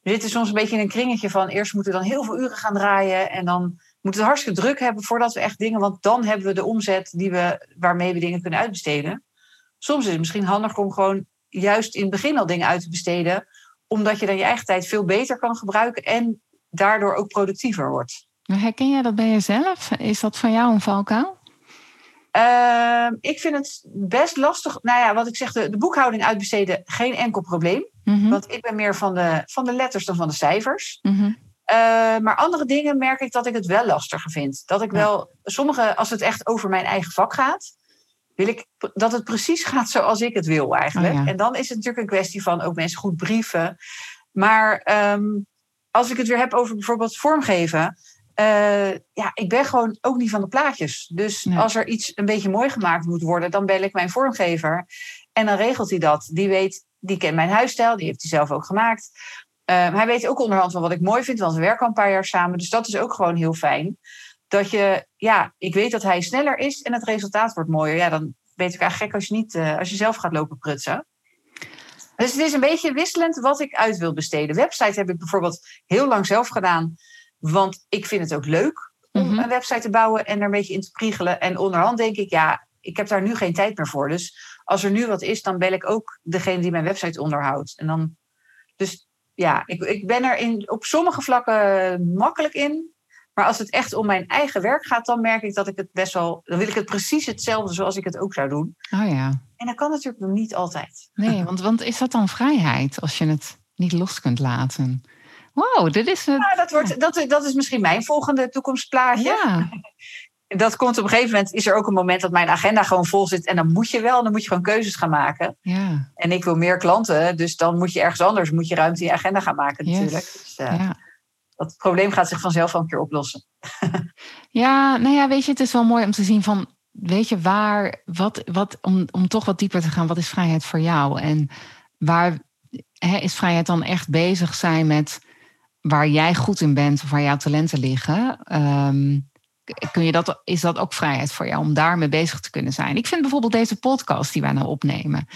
we zitten soms een beetje in een kringetje van eerst moeten we dan heel veel uren gaan draaien en dan moeten we het hartstikke druk hebben voordat we echt dingen, want dan hebben we de omzet die we, waarmee we dingen kunnen uitbesteden. Soms is het misschien handig om gewoon juist in het begin al dingen uit te besteden, omdat je dan je eigen tijd veel beter kan gebruiken en daardoor ook productiever wordt. Herken jij dat bij jezelf? Is dat van jou een valkuil? Uh, ik vind het best lastig. Nou ja, wat ik zeg, de, de boekhouding uitbesteden, geen enkel probleem. Mm-hmm. Want ik ben meer van de, van de letters dan van de cijfers. Mm-hmm. Uh, maar andere dingen merk ik dat ik het wel lastiger vind. Dat ik wel, sommige, als het echt over mijn eigen vak gaat, wil ik dat het precies gaat zoals ik het wil eigenlijk. Oh, ja. En dan is het natuurlijk een kwestie van ook mensen goed brieven. Maar um, als ik het weer heb over bijvoorbeeld vormgeven. Uh, ja, ik ben gewoon ook niet van de plaatjes. Dus Nee. als er iets een beetje mooi gemaakt moet worden, dan bel ik mijn vormgever. En dan regelt hij dat. Die weet, die kent mijn huisstijl, die heeft hij zelf ook gemaakt. Uh, hij weet ook onderhand van wat ik mooi vind, want we werken al een paar jaar samen. Dus dat is ook gewoon heel fijn. Dat je, ja, ik weet dat hij sneller is en het resultaat wordt mooier. Ja, dan weet ik eigenlijk gek als je, niet, uh, als je zelf gaat lopen prutsen. Dus het is een beetje wisselend wat ik uit wil besteden. Website heb ik bijvoorbeeld heel lang zelf gedaan. Want ik vind het ook leuk om Mhm. een website te bouwen en er een beetje in te priegelen. En onderhand denk ik, ja, ik heb daar nu geen tijd meer voor. Dus als er nu wat is, dan bel ik ook degene die mijn website onderhoudt. En dan, dus ja, ik, ik ben er in, op sommige vlakken makkelijk in. Maar als het echt om mijn eigen werk gaat, dan merk ik dat ik het best wel. Dan wil ik het precies hetzelfde zoals ik het ook zou doen. Oh ja. En dat kan natuurlijk nog niet altijd. Nee, want, want is dat dan vrijheid als je het niet los kunt laten? Wow, dit is... Het... Ja, dat, wordt, dat, dat is misschien mijn volgende toekomstplaatje. Ja. dat komt op een gegeven moment, is er ook een moment dat mijn agenda gewoon vol zit. En dan moet je wel, dan moet je gewoon keuzes gaan maken. Ja. En ik wil meer klanten, dus dan moet je ergens anders, moet je ruimte in je agenda gaan maken natuurlijk. Dus, uh, ja. Dat probleem gaat zich vanzelf een keer oplossen. ja, nou ja, weet je, het is wel mooi om te zien van, weet je, waar, wat, wat, om, om toch wat dieper te gaan, wat is vrijheid voor jou? En waar hè, is vrijheid dan echt bezig zijn met waar jij goed in bent of waar jouw talenten liggen? Um, kun je dat, is dat ook vrijheid voor jou om daarmee bezig te kunnen zijn? Ik vind bijvoorbeeld deze podcast die wij nou opnemen.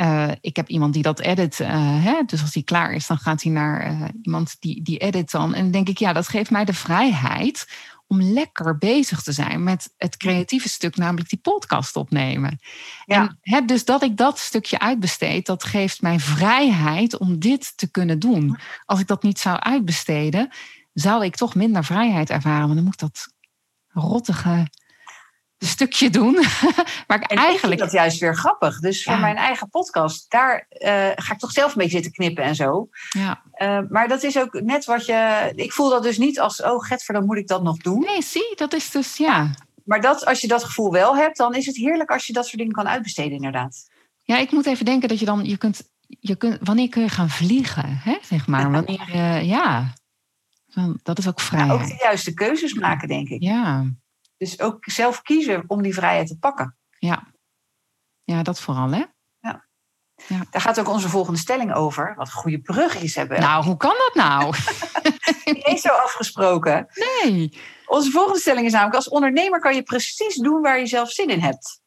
Uh, ik heb iemand die dat edit. Uh, hè? Dus als die klaar is, dan gaat hij naar uh, iemand die, die edit dan. En dan denk ik, ja, dat geeft mij de vrijheid om lekker bezig te zijn met het creatieve stuk, namelijk die podcast opnemen. Ja. En hè, dus dat ik dat stukje uitbesteed, dat geeft mij vrijheid om dit te kunnen doen. Als ik dat niet zou uitbesteden, zou ik toch minder vrijheid ervaren. Want dan moet ik dat rottige stukje doen. maar ik en eigenlijk. Ik vind dat juist weer grappig. Dus voor mijn eigen podcast, daar uh, ga ik toch zelf een beetje zitten knippen en zo. Ja. Uh, maar dat is ook net wat je. Ik voel dat dus niet als, oh, Getver, dan moet ik dat nog doen. Nee, zie, dat is dus, ja. Maar dat, als je dat gevoel wel hebt, dan is het heerlijk als je dat soort dingen kan uitbesteden, inderdaad. Ja, ik moet even denken dat je dan, je kunt, je kunt wanneer kun je gaan vliegen, hè, zeg maar. Wanneer, uh, ja, dat is ook vrijheid. Ja, ook de juiste keuzes maken, denk ik. Ja. Dus ook zelf kiezen om die vrijheid te pakken. Ja, ja dat vooral, hè? Ja. ja. Daar gaat ook onze volgende stelling over. Wat goede brugjes hebben. Nou, hoe kan dat nou? Niet eens zo afgesproken. Nee. Onze volgende stelling is namelijk: als ondernemer kan je precies doen waar je zelf zin in hebt.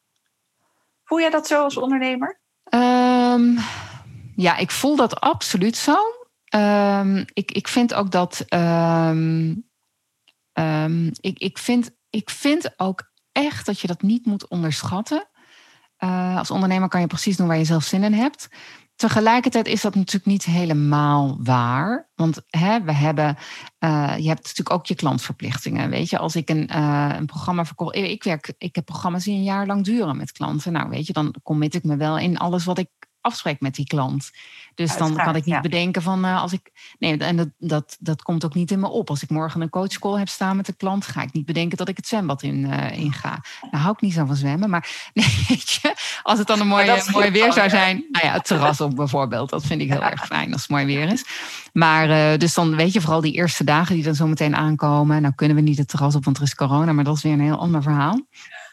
Voel jij dat zo als ondernemer? Um, ja, ik voel dat absoluut zo. Um, ik, ik vind ook dat. Um, um, ik, ik, vind, ik vind ook echt dat je dat niet moet onderschatten. Uh, als ondernemer kan je precies doen waar je zelf zin in hebt. Tegelijkertijd is dat natuurlijk niet helemaal waar. Want hè, we hebben, uh, je hebt natuurlijk ook je klantverplichtingen. Weet je, als ik een, uh, een programma verkoop. Ik, werk, ik heb programma's die een jaar lang duren met klanten. Nou, weet je, dan commit ik me wel in alles wat ik afspreek met die klant. Dus dan kan ik niet bedenken van uh, als ik. Nee, en dat, dat, dat komt ook niet in me op. Als ik morgen een coachcall heb staan met de klant, ga ik niet bedenken dat ik het zwembad in, uh, in ga. Nou hou ik niet zo van zwemmen. Maar nee, weet je, als het dan een mooi, mooi weer zou zijn. Nou ja, het terras op bijvoorbeeld. Dat vind ik heel erg fijn als het mooi weer is. Maar uh, dus dan weet je vooral die eerste dagen die dan zo meteen aankomen. Nou kunnen we niet het terras op, want er is corona, maar dat is weer een heel ander verhaal.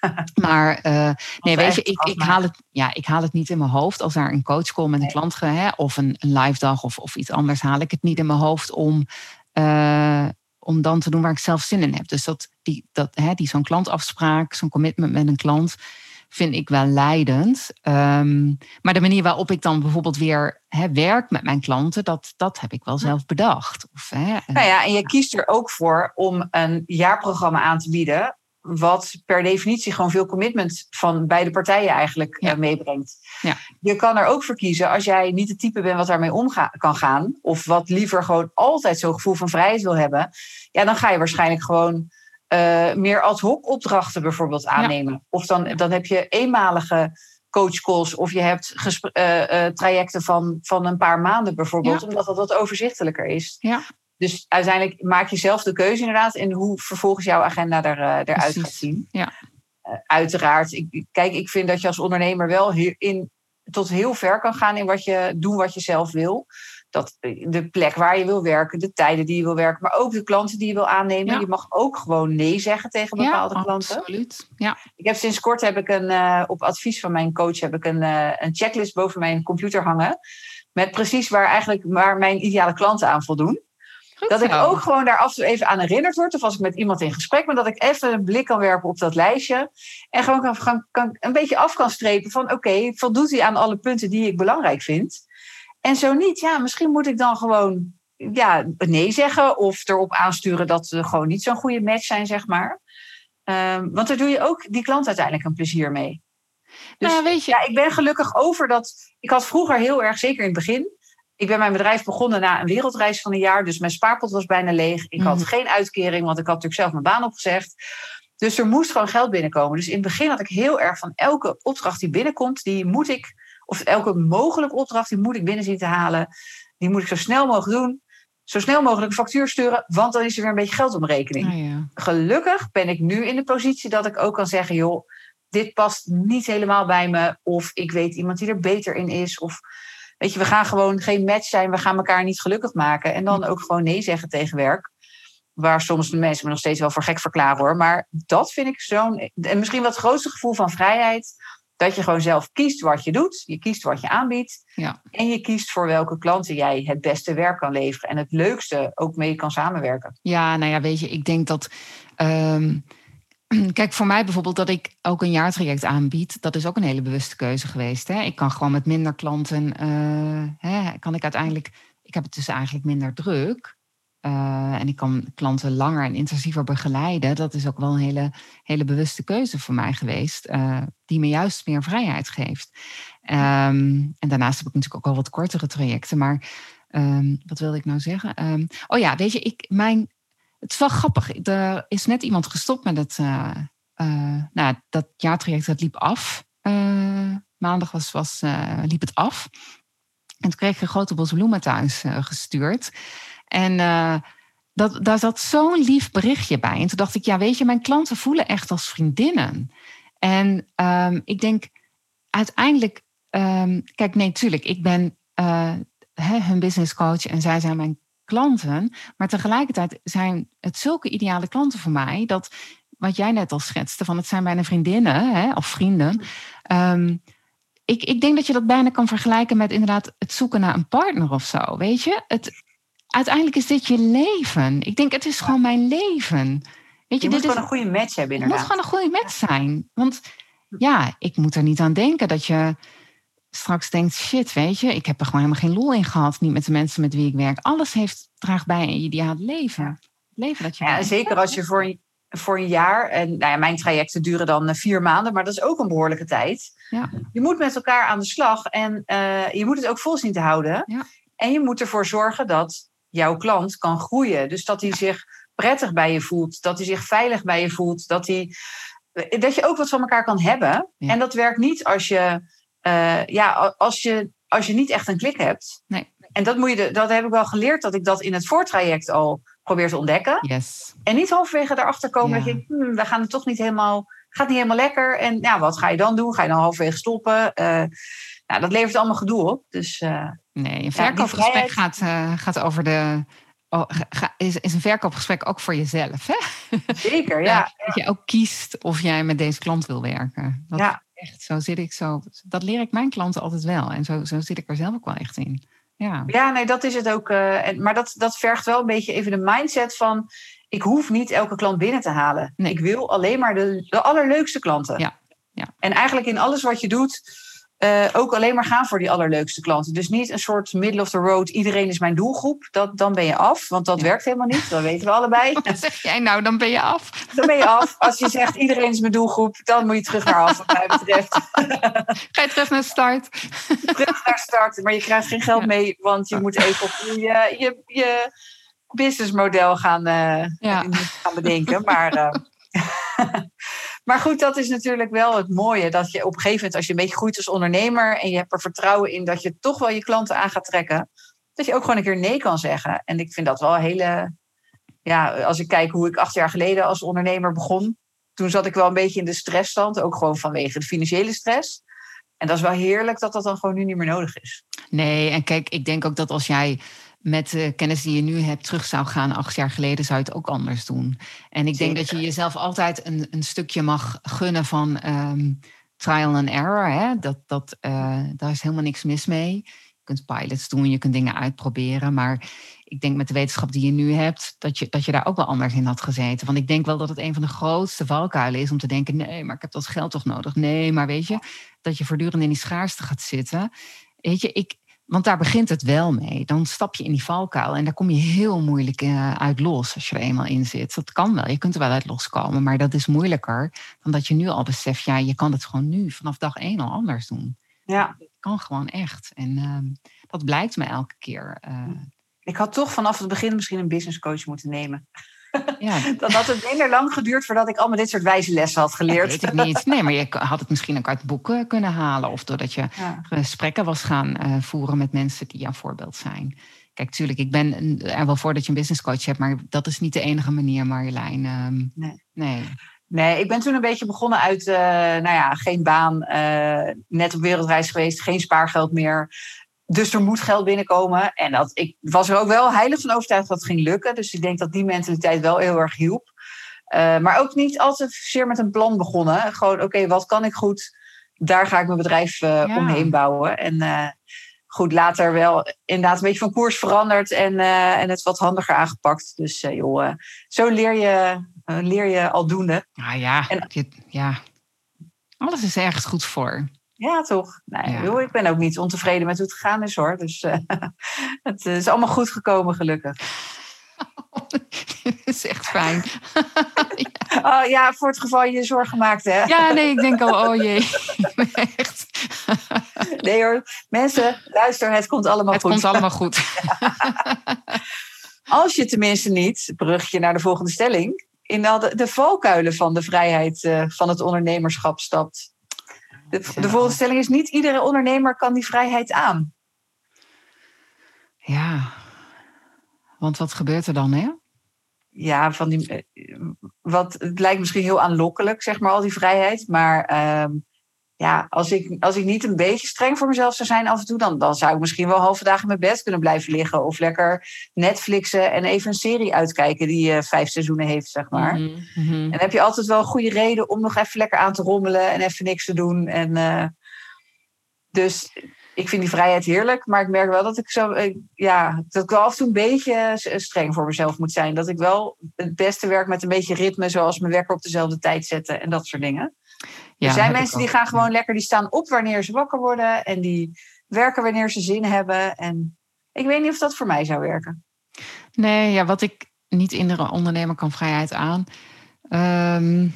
Maar uh, nee, weet je, ik, ik, haal het, ja, ik haal het niet in mijn hoofd. Als daar een coach komt met een klant hè, of een, een live dag of, of iets anders, haal ik het niet in mijn hoofd om, uh, om dan te doen waar ik zelf zin in heb. Dus dat, die, dat, hè, die zo'n klantafspraak, zo'n commitment met een klant, vind ik wel leidend. Um, maar de manier waarop ik dan bijvoorbeeld weer hè, werk met mijn klanten, dat, dat heb ik wel zelf bedacht. Of, hè, nou ja, en je kiest er ook voor om een jaarprogramma aan te bieden wat per definitie gewoon veel commitment van beide partijen eigenlijk ja. uh, meebrengt. Ja. Je kan er ook voor kiezen als jij niet het type bent wat daarmee om kan gaan, of wat liever gewoon altijd zo'n gevoel van vrijheid wil hebben, ja, dan ga je waarschijnlijk gewoon uh, meer ad hoc opdrachten bijvoorbeeld aannemen. Ja. Of dan, dan heb je eenmalige coachcalls of je hebt uh, trajecten van, van een paar maanden bijvoorbeeld, omdat dat wat overzichtelijker is. Ja. Dus uiteindelijk maak je zelf de keuze inderdaad in hoe vervolgens jouw agenda er, uh, eruit gaat zien. Ja. Uh, uiteraard, ik, kijk, ik vind dat je als ondernemer wel in, tot heel ver kan gaan in wat je doen wat je zelf wil. Dat, de plek waar je wil werken, de tijden die je wil werken, maar ook de klanten die je wil aannemen. Ja. Je mag ook gewoon nee zeggen tegen bepaalde ja, klanten. Absoluut. Ja. Ik heb sinds kort heb ik een, uh, op advies van mijn coach heb ik een, een checklist boven mijn computer hangen. Met precies waar eigenlijk waar mijn ideale klanten aan voldoen. Goed dat zo. ik ook gewoon daar af en toe even aan herinnerd word. Of als ik met iemand in gesprek ben, dat ik even een blik kan werpen op dat lijstje. En gewoon kan, kan, kan een beetje af kan strepen van oké, okay, voldoet hij aan alle punten die ik belangrijk vind? En zo niet, ja, misschien moet ik dan gewoon ja, nee zeggen. Of erop aansturen dat ze gewoon niet zo'n goede match zijn, zeg maar. Um, want daar doe je ook die klant uiteindelijk een plezier mee. Dus nou, weet je. ja, ik ben gelukkig over dat. Ik had vroeger heel erg, zeker in het begin, ik ben mijn bedrijf begonnen na een wereldreis van een jaar. Dus mijn spaarpot was bijna leeg. Ik had mm. geen uitkering, want ik had natuurlijk zelf mijn baan opgezegd. Dus er moest gewoon geld binnenkomen. Dus in het begin had ik heel erg van elke opdracht die binnenkomt, die moet ik, of elke mogelijke opdracht, die moet ik binnen zien te halen. Die moet ik zo snel mogelijk doen zo snel mogelijk een factuur sturen, want dan is er weer een beetje geld op mijn rekening. Ah, ja. Gelukkig ben ik nu in de positie dat ik ook kan zeggen, joh, dit past niet helemaal bij me. Of ik weet iemand die er beter in is. Of weet je, we gaan gewoon geen match zijn, we gaan elkaar niet gelukkig maken. En dan ook gewoon nee zeggen tegen werk. Waar soms de mensen me nog steeds wel voor gek verklaren hoor. Maar dat vind ik zo'n. En misschien wat grootste gevoel van vrijheid. Dat je gewoon zelf kiest wat je doet. Je kiest wat je aanbiedt. Ja. En je kiest voor welke klanten jij het beste werk kan leveren. En het leukste ook mee kan samenwerken. Ja, nou ja, weet je, ik denk dat. ehm, kijk, voor mij bijvoorbeeld dat ik ook een jaartraject aanbied, dat is ook een hele bewuste keuze geweest. Hè? Ik kan gewoon met minder klanten, eh, hè, kan ik uiteindelijk, ik heb het dus eigenlijk minder druk. Eh, en ik kan klanten langer en intensiever begeleiden. Dat is ook wel een hele, hele bewuste keuze voor mij geweest, eh, die me juist meer vrijheid geeft. Ehm, en daarnaast heb ik natuurlijk ook al wat kortere trajecten. Maar ehm, wat wilde ik nou zeggen? Ehm, oh ja, weet je, ik, mijn, het is wel grappig. Er is net iemand gestopt met het. eh, eh, nou, dat jaartraject dat liep af. Eh, maandag was, was, liep het af. En toen kreeg ik een grote bos bloemen thuis gestuurd. En dat, daar zat zo'n lief berichtje bij. En toen dacht ik, ja, weet je, mijn klanten voelen echt als vriendinnen. En ehm, ik denk uiteindelijk, ehm, kijk, nee, tuurlijk, ik ben hè, hun business coach en zij zijn mijn klanten. Maar tegelijkertijd zijn het zulke ideale klanten voor mij dat wat jij net al schetste, van het zijn bijna vriendinnen hè, of vrienden. Ehm, ik, ik denk dat je dat bijna kan vergelijken met inderdaad het zoeken naar een partner of zo. Weet je, het, uiteindelijk is dit je leven. Ik denk, het is gewoon mijn leven. Weet Je, je, moet dit is, gewoon een goede match hebben het moet inderdaad. gewoon een goede match zijn. Want ja, ik moet er niet aan denken dat je straks denkt: shit, weet je, ik heb er gewoon helemaal geen lol in gehad. Niet met de mensen met wie ik werk. Alles heeft draagt bij een ideaal leven. Het leven dat je Ja, zeker als je voor een, voor een jaar, en nou ja, mijn trajecten duren dan eh, vier maanden, maar dat is ook een behoorlijke tijd. Ja. Je moet met elkaar aan de slag en eh, je moet het ook vol zien te houden. Ja. En je moet ervoor zorgen dat jouw klant kan groeien. Dus dat hij zich prettig bij je voelt, dat hij zich veilig bij je voelt, dat, hij, dat je ook wat van elkaar kan hebben. Ja. En dat werkt niet als je, eh, ja, als je, als je niet echt een klik hebt. Nee. En dat, moet je, de- dat heb ik wel geleerd, dat ik dat in het voortraject al probeer te ontdekken. Yes. En niet halverwege erachter komen Ja. dat je, hmm, we gaan het toch niet helemaal, gaat niet helemaal lekker. En ja, wat ga je dan doen? Ga je dan halverwege stoppen? Eh, nou, dat levert allemaal gedoe op. Dus eh, Nee, een verkoopgesprek gaat, gaat over de. Oh, ga- is, is een verkoopgesprek ook voor jezelf, hè? zeker, ja. Dat je ook kiest of jij met deze klant wil werken. Dat Ja. Echt, zo zit ik zo. Dat leer ik mijn klanten altijd wel. En zo, zo zit ik er zelf ook wel echt in. Ja, Ja, nee, dat is het ook. eh, en, maar dat, dat vergt wel een beetje even de mindset van... ik hoef niet elke klant binnen te halen. Nee. Ik wil alleen maar de, de allerleukste klanten. Ja, ja. En eigenlijk in alles wat je doet... eh, ook alleen maar gaan voor die allerleukste klanten. Dus niet een soort middle of the road... iedereen is mijn doelgroep. Dat, dan ben je af, want dat Ja. werkt helemaal niet. Dat weten we allebei. Wat zeg jij nou? Dan ben je af. Dan ben je af. Als je zegt iedereen is mijn doelgroep... dan moet je terug naar af, wat mij betreft. Ga je terug naar start? terug naar start. Maar je krijgt geen geld Ja. mee... want je moet even op je, je, je businessmodel gaan... eh, Ja. gaan bedenken. Maar, eh, maar goed, dat is natuurlijk wel het mooie. Dat je op een gegeven moment, als je een beetje groeit als ondernemer. en je hebt er vertrouwen in dat je toch wel je klanten aan gaat trekken. dat je ook gewoon een keer nee kan zeggen. En ik vind dat wel een hele. Ja, als ik kijk hoe ik acht jaar geleden als ondernemer begon. toen zat ik wel een beetje in de stressstand. Ook gewoon vanwege de financiële stress. En dat is wel heerlijk dat dat dan gewoon nu niet meer nodig is. Nee, en kijk, ik denk ook dat als jij met de kennis die je nu hebt terug zou gaan acht jaar geleden, zou je het ook anders doen. En ik denk dat je jezelf altijd een, een stukje mag gunnen van ehm, trial and error. Hè? Dat, dat, eh, daar is helemaal niks mis mee. Je kunt pilots doen, je kunt dingen uitproberen. Maar ik denk met de wetenschap die je nu hebt, dat je, dat je daar ook wel anders in had gezeten. Want ik denk wel dat het een van de grootste valkuilen is om te denken: nee, maar ik heb dat geld toch nodig. Nee, maar weet je, dat je voortdurend in die schaarste gaat zitten. Weet je, ik, want daar begint het wel mee. Dan stap je in die valkuil en daar kom je heel moeilijk eh, uit los als je er eenmaal in zit. Dat kan wel, je kunt er wel uit loskomen, maar dat is moeilijker dan dat je nu al beseft, ja, je kan het gewoon nu vanaf dag één al anders doen. Ja. Het kan gewoon echt. En ehm, dat blijkt me elke keer. eh, Ik had toch vanaf het begin misschien een business coach moeten nemen. Ja, Dan had het minder lang geduurd voordat ik allemaal dit soort wijze lessen had geleerd. weet ik niet. Nee, maar je had het misschien ook uit boeken kunnen halen. Of doordat je Ja. gesprekken was gaan eh, voeren met mensen die jouw voorbeeld zijn. Kijk, tuurlijk, ik ben er wel voor dat je een business coach hebt, maar dat is niet de enige manier, Marjolein. Ehm, nee. nee. Nee, ik ben toen een beetje begonnen uit, uh, nou ja, geen baan, uh, net op wereldreis geweest, geen spaargeld meer. Dus er moet geld binnenkomen. En dat, ik was er ook wel heilig van overtuigd dat het ging lukken. Dus ik denk dat die mentaliteit wel heel erg hielp. Uh, maar ook niet altijd zeer met een plan begonnen. Gewoon, oké, wat kan ik goed? Daar ga ik mijn bedrijf ja. omheen bouwen. En goed, later wel inderdaad een beetje van koers veranderd en, en het wat handiger aangepakt. Dus joh, zo leer je leer je aldoende. Ah ja, en, ja, alles is ergens goed voor. Ja, toch? Nee, ja. joh, ik ben ook niet ontevreden met hoe het gegaan is hoor. Dus uh, het is allemaal goed gekomen, gelukkig. Dat is echt fijn. ja. Oh ja, voor het geval je je zorgen maakt, hè? Ja, nee, ik denk al, oh jee. echt. Nee hoor, mensen, luister, het komt allemaal het goed. Het komt allemaal goed. Als je tenminste niet, brugje naar de volgende stelling, in de, de valkuilen van de vrijheid uh, van het ondernemerschap stapt. De, de volgende stelling is: niet iedere ondernemer kan die vrijheid aan. Ja, want wat gebeurt er dan, hè? Ja, van die, wat, het lijkt misschien heel aanlokkelijk, zeg maar, al die vrijheid. Maar uh, ja, als ik, als ik niet een beetje streng voor mezelf zou zijn af en toe, dan, dan zou ik misschien wel halve dagen in mijn bed kunnen blijven liggen. Of lekker Netflixen en even een serie uitkijken die uh, vijf seizoenen heeft, zeg maar. Mm -hmm. En dan heb je altijd wel een goede reden om nog even lekker aan te rommelen en even niks te doen. En, uh, dus ik vind die vrijheid heerlijk, maar ik merk wel dat ik zo, uh, ja, dat ik wel af en toe een beetje streng voor mezelf moet zijn. Dat ik wel het beste werk met een beetje ritme, zoals mijn wekker op dezelfde tijd zetten en dat soort dingen. Ja, er zijn mensen die gaan gewoon lekker, die staan op wanneer ze wakker worden en die werken wanneer ze zin hebben. En ik weet niet of dat voor mij zou werken. Nee, ja, wat ik niet iedere ondernemer kan vrijheid aan. Um,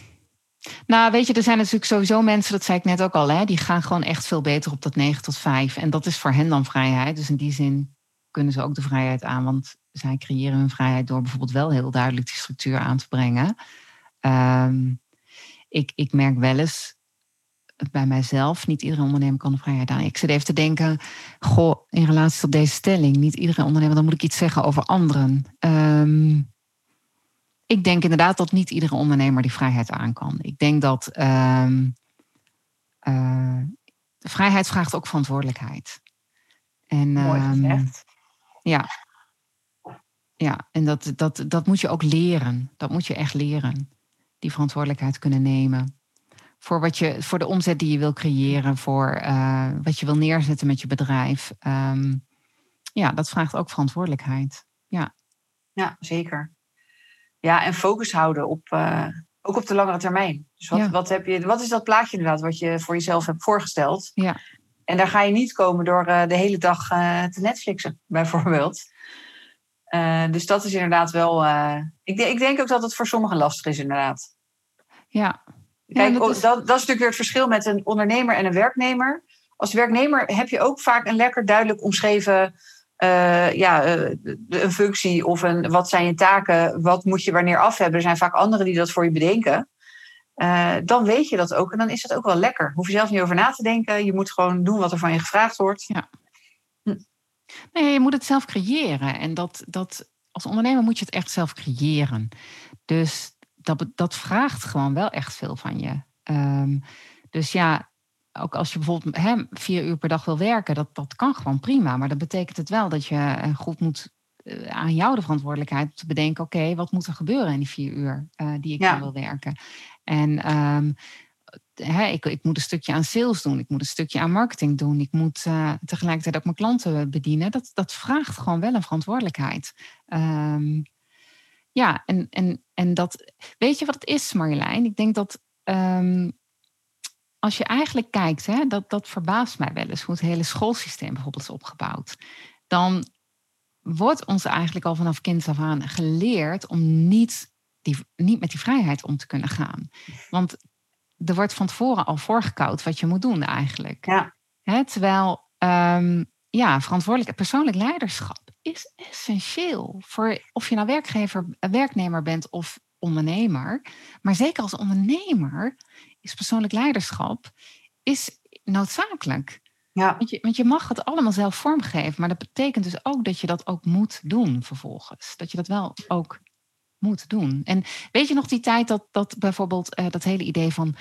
nou, weet je, er zijn natuurlijk sowieso mensen, dat zei ik net ook al, hè, die gaan gewoon echt veel beter op dat 9 tot 5. En dat is voor hen dan vrijheid. Dus in die zin kunnen ze ook de vrijheid aan, want zij creëren hun vrijheid door bijvoorbeeld wel heel duidelijk die structuur aan te brengen. Um, ik, ik merk wel eens bij mijzelf, niet iedere ondernemer kan de vrijheid aan. Ik zit even te denken, goh, in relatie tot deze stelling, niet iedere ondernemer, dan moet ik iets zeggen over anderen. Um, ik denk inderdaad dat niet iedere ondernemer die vrijheid aan kan. Ik denk dat um, uh, vrijheid vraagt ook verantwoordelijkheid. En, Mooi gezegd. Ja. Ja, en dat, dat, dat moet je ook leren. Dat moet je echt leren. Die verantwoordelijkheid kunnen nemen voor, wat je, voor de omzet die je wil creëren, voor uh, wat je wil neerzetten met je bedrijf. Um, ja, dat vraagt ook verantwoordelijkheid. Ja, ja zeker. Ja, en focus houden op, uh, ook op de langere termijn. Dus wat, ja. wat, heb je, wat is dat plaatje inderdaad wat je voor jezelf hebt voorgesteld? Ja. En daar ga je niet komen door uh, de hele dag te Netflixen, bijvoorbeeld. dus dat is inderdaad wel. ik, ik denk ook dat het voor sommigen lastig is, inderdaad. Ja, Kijk, ja, dat, is... Dat, dat, is natuurlijk weer het verschil met een ondernemer en een werknemer. Als werknemer heb je ook vaak een lekker duidelijk omschreven uh, ja, uh, een functie of een, wat zijn je taken, wat moet je wanneer af hebben. Er zijn vaak anderen die dat voor je bedenken. Uh, dan weet je dat ook en dan is het ook wel lekker. Hoef je zelf niet over na te denken. Je moet gewoon doen wat er van je gevraagd wordt. Ja. Hm. Nee, je moet het zelf creëren. En dat, dat, als ondernemer moet je het echt zelf creëren. Dus dat, dat vraagt gewoon wel echt veel van je. Um, dus ja, ook als je bijvoorbeeld hè, vier uur per dag wil werken, dat, dat kan gewoon prima. Maar dat betekent het wel dat je goed moet uh, aan jou de verantwoordelijkheid te bedenken: oké, okay, wat moet er gebeuren in die vier uur uh, die ik ja. wil werken? En um, hè, ik, ik, moet een stukje aan sales doen, ik moet een stukje aan marketing doen, ik moet uh, tegelijkertijd ook mijn klanten bedienen. Dat, dat vraagt gewoon wel een verantwoordelijkheid. Um, ja, en, en, en dat, weet je wat het is, Marjolein? Ik denk dat um, als je eigenlijk kijkt, hè, dat, dat verbaast mij wel eens, hoe het hele schoolsysteem bijvoorbeeld is opgebouwd. Dan wordt ons eigenlijk al vanaf kind af aan geleerd om niet, die, niet met die vrijheid om te kunnen gaan. Want er wordt van tevoren al voorgekoud wat je moet doen eigenlijk. Ja. Hè, terwijl, um, ja, verantwoordelijk persoonlijk leiderschap is essentieel voor of je nou werkgever, werknemer bent of ondernemer. Maar zeker als ondernemer is persoonlijk leiderschap is noodzakelijk. Ja. Want, je, want je mag het allemaal zelf vormgeven, maar dat betekent dus ook dat je dat ook moet doen vervolgens. Dat je dat wel ook moet doen. En weet je nog die tijd dat, dat bijvoorbeeld uh, dat hele idee van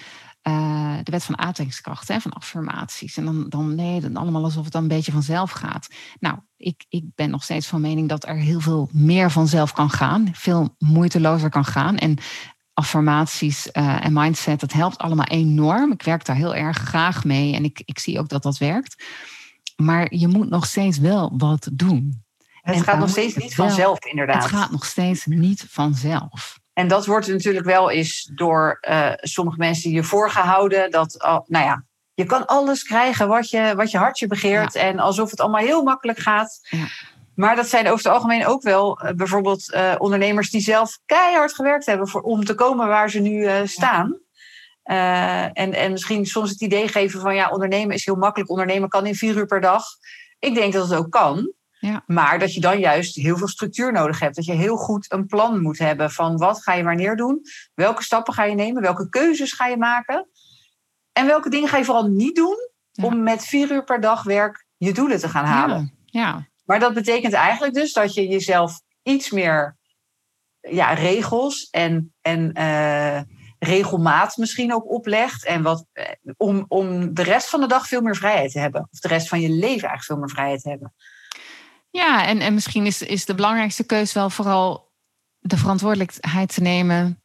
uh, de wet van aantrekkingskracht, hè, van affirmaties. En dan, dan nee, dan allemaal alsof het dan een beetje vanzelf gaat. Nou, ik, ik ben nog steeds van mening dat er heel veel meer vanzelf kan gaan, veel moeitelozer kan gaan. En affirmaties uh, en mindset, dat helpt allemaal enorm. Ik werk daar heel erg graag mee en ik, ik zie ook dat dat werkt. Maar je moet nog steeds wel wat doen. Het gaat nog steeds niet vanzelf, inderdaad. Het gaat nog steeds niet vanzelf. En dat wordt natuurlijk wel eens door uh, sommige mensen je voorgehouden. Dat, nou ja, je kan alles krijgen wat je, wat je hartje begeert. En alsof het allemaal heel makkelijk gaat. Ja. Maar dat zijn over het algemeen ook wel uh, bijvoorbeeld uh, ondernemers die zelf keihard gewerkt hebben voor, om te komen waar ze nu staan. Ja. en, en misschien soms het idee geven van ja, ondernemen is heel makkelijk. Ondernemen kan in vier uur per dag. Ik denk dat het ook kan. Ja. Maar dat je dan juist heel veel structuur nodig hebt. Dat je heel goed een plan moet hebben van wat ga je wanneer doen. Welke stappen ga je nemen. Welke keuzes ga je maken. En welke dingen ga je vooral niet doen. Om met vier uur per dag werk je doelen te gaan halen. Ja. ja. Maar dat betekent eigenlijk dus dat je jezelf iets meer ja, regels en, en uh, regelmaat misschien ook oplegt. En wat, eh, om, om de rest van de dag veel meer vrijheid te hebben. Of de rest van je leven eigenlijk veel meer vrijheid te hebben. Ja, en, en misschien is, is de belangrijkste keus wel vooral de verantwoordelijkheid te nemen.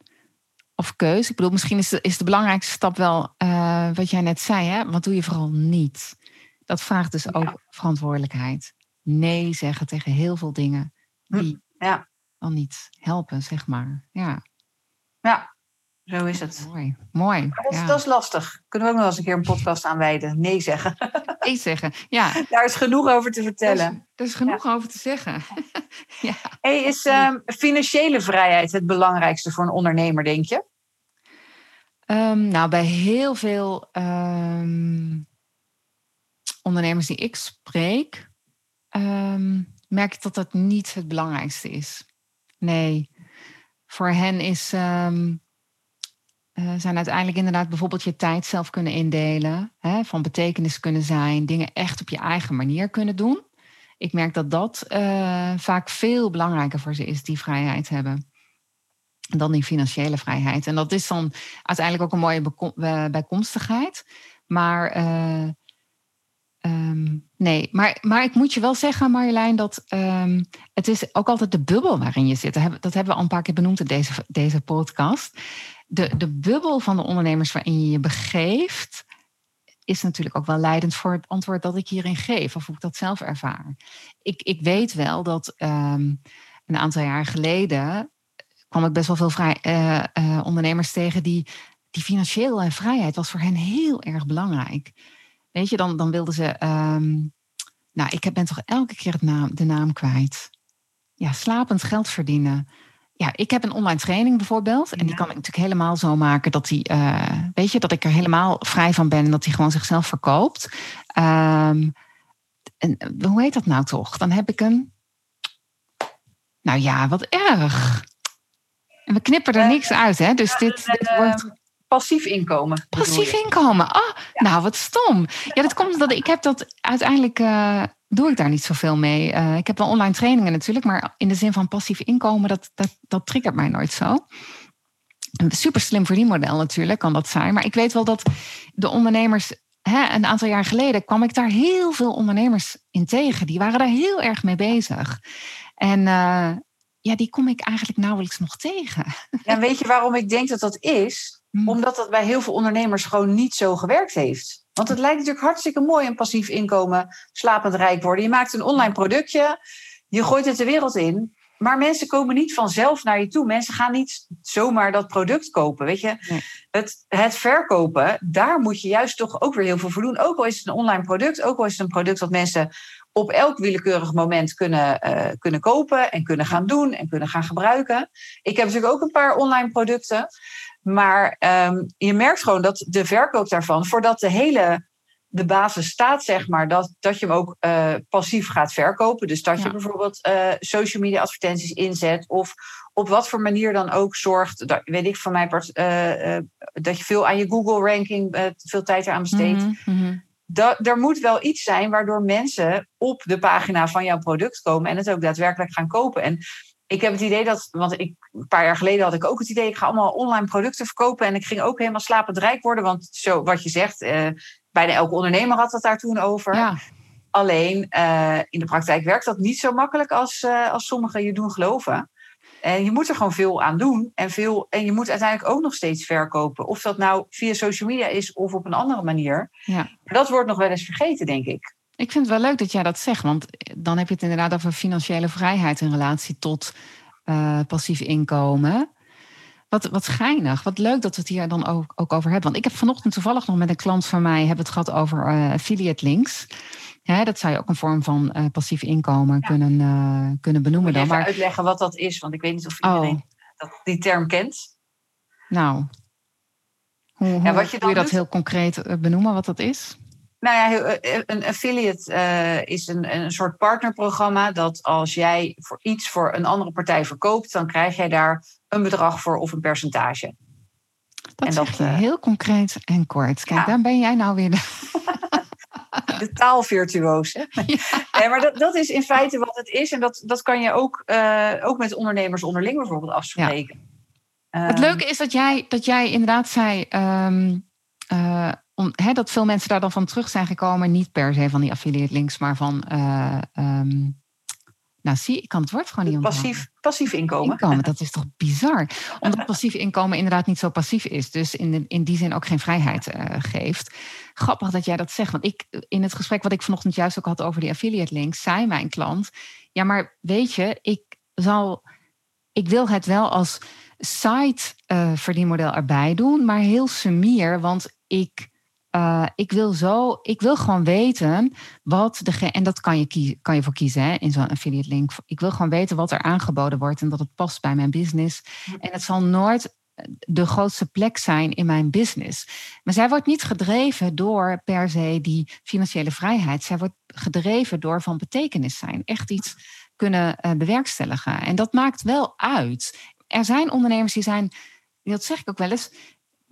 Of keus. Ik bedoel, misschien is de, is de belangrijkste stap wel uh, wat jij net zei. Hè? Wat doe je vooral niet? Dat vraagt dus ook ja. verantwoordelijkheid. Nee zeggen tegen heel veel dingen die ja. dan niet helpen, zeg maar. Ja. Ja, zo is het. Mooi, mooi. Dat is, dat, is, lastig. Kunnen we ook nog eens een keer een podcast aan wijden? Nee zeggen. Nee zeggen, ja. Daar is genoeg over te vertellen. Er is, genoeg ja. over te zeggen. ja. Hey, is um, financiële vrijheid het belangrijkste voor een ondernemer, denk je? Um, nou, bij heel veel um, ondernemers die ik spreek, merk ik dat dat niet het belangrijkste is. Nee, voor hen is uh, zijn uiteindelijk inderdaad bijvoorbeeld je tijd zelf kunnen indelen, hè, van betekenis kunnen zijn, dingen echt op je eigen manier kunnen doen. Ik merk dat dat uh, vaak veel belangrijker voor ze is, die vrijheid hebben, dan die financiële vrijheid. En dat is dan uiteindelijk ook een mooie bijkomstigheid. Maar um, nee, maar, maar ik moet je wel zeggen, Marjolein, dat um, het is ook altijd de bubbel waarin je zit. Dat hebben we al een paar keer benoemd in deze, deze podcast de, de bubbel van de ondernemers waarin je je begeeft, is natuurlijk ook wel leidend voor het antwoord dat ik hierin geef, of hoe ik dat zelf ervaar. Ik, ik weet wel dat um, een aantal jaar geleden kwam ik best wel veel vrij, uh, uh, ondernemers tegen die, die financiële vrijheid was voor hen heel erg belangrijk. Weet je, dan, dan wilden ze. Um, nou, ik ben toch elke keer naam, de naam kwijt. Ja, slapend geld verdienen ja, ik heb een online training bijvoorbeeld. En die kan ik natuurlijk helemaal zo maken dat die, uh, weet je, dat ik er helemaal vrij van ben en dat die gewoon zichzelf verkoopt. Um, en hoe heet dat nou toch? Dan heb ik een. Nou ja, wat erg. En we knippen er niks uit, hè? Dus dit, dit wordt. Passief inkomen. Passief inkomen. Ah, oh, ja. nou wat stom. Ja, dat komt omdat ik heb dat uiteindelijk. Doe ik daar niet zoveel mee. Uh, ik heb wel online trainingen natuurlijk, maar in de zin van passief inkomen, dat, dat, dat triggert mij nooit zo. Een super slim verdienmodel natuurlijk kan dat zijn. Maar ik weet wel dat de ondernemers, hè, een aantal jaar geleden kwam ik daar heel veel ondernemers in tegen. Die waren daar heel erg mee bezig. En uh, ja, die kom ik eigenlijk nauwelijks nog tegen. Ja, weet je waarom ik denk dat dat is? Hmm. Omdat dat bij heel veel ondernemers gewoon niet zo gewerkt heeft. Want het lijkt natuurlijk hartstikke mooi een passief inkomen, slapend rijk worden. Je maakt een online productje, je gooit het de wereld in. Maar mensen komen niet vanzelf naar je toe. Mensen gaan niet zomaar dat product kopen. Weet je, nee. het, het verkopen, daar moet je juist toch ook weer heel veel voor doen. Ook al is het een online product, ook al is het een product dat mensen op elk willekeurig moment kunnen, uh, kunnen kopen en kunnen gaan doen en kunnen gaan gebruiken. Ik heb natuurlijk ook een paar online producten. Maar um, je merkt gewoon dat de verkoop daarvan, voordat de hele de basis staat, zeg maar, dat, dat je hem ook uh, passief gaat verkopen. Dus dat ja. je bijvoorbeeld uh, social media advertenties inzet of op wat voor manier dan ook zorgt, dat, weet ik van mij, uh, dat je veel aan je Google ranking, veel tijd eraan besteedt. Mm -hmm. er moet wel iets zijn waardoor mensen op de pagina van jouw product komen en het ook daadwerkelijk gaan kopen. En ik heb het idee dat, want ik, een paar jaar geleden had ik ook het idee, ik ga allemaal online producten verkopen en ik ging ook helemaal slapend rijk worden, want zo wat je zegt, uh, bijna elke ondernemer had het daar toen over. Ja. Alleen uh, in de praktijk werkt dat niet zo makkelijk als, uh, als sommigen je doen geloven. En je moet er gewoon veel aan doen. En, veel, en je moet uiteindelijk ook nog steeds verkopen. Of dat nou via social media is of op een andere manier. Ja. Dat wordt nog wel eens vergeten, denk ik. Ik vind het wel leuk dat jij dat zegt. Want dan heb je het inderdaad over financiële vrijheid in relatie tot uh, passief inkomen. Wat, wat geinig. Wat leuk dat we het hier dan ook, ook over hebben. Want ik heb vanochtend toevallig nog met een klant van mij hebben het gehad over uh, affiliate links. Hè, dat zou je ook een vorm van uh, passief inkomen kunnen, kunnen benoemen. Dan. maar uitleggen wat dat is, want ik weet niet of iedereen oh. dat, die term kent. Nou, hoe, hoe ja, wat je, je dat doet? heel concreet benoemen, wat dat is? Nou ja, een affiliate uh, is een, een soort partnerprogramma dat als jij voor iets voor een andere partij verkoopt, dan krijg jij daar een bedrag voor of een percentage. Dat en dat je heel concreet en kort. Kijk, ja. daar ben jij nou weer. De... de taalvirtuoos. Ja. maar dat, dat is in feite wat het is. En dat, dat kan je ook, uh, ook met ondernemers onderling bijvoorbeeld afspreken. Ja. Um, het leuke is dat jij, dat jij inderdaad zei. Um, uh, om, hè, dat veel mensen daar dan van terug zijn gekomen. Niet per se van die affiliate links, maar van. Uh, um, nou, zie, ik kan het woord gewoon niet passief, passief inkomen. inkomen. Dat is toch bizar? Omdat passief inkomen inderdaad niet zo passief is. Dus in, de, in die zin ook geen vrijheid uh, geeft. Grappig dat jij dat zegt. Want ik, in het gesprek wat ik vanochtend juist ook had over die affiliate links, zei mijn klant: Ja, maar weet je, ik zal. Ik wil het wel als side uh, verdienmodel erbij doen, maar heel sumier. Want ik uh, ik wil zo, ik wil gewoon weten wat de. En dat kan je, kie, kan je voor kiezen hè, in zo'n affiliate link. Ik wil gewoon weten wat er aangeboden wordt en dat het past bij mijn business. En het zal nooit de grootste plek zijn in mijn business. Maar zij wordt niet gedreven door per se die financiële vrijheid. Zij wordt gedreven door van betekenis zijn. Echt iets kunnen uh, bewerkstelligen. En dat maakt wel uit. Er zijn ondernemers die zijn, dat zeg ik ook wel eens,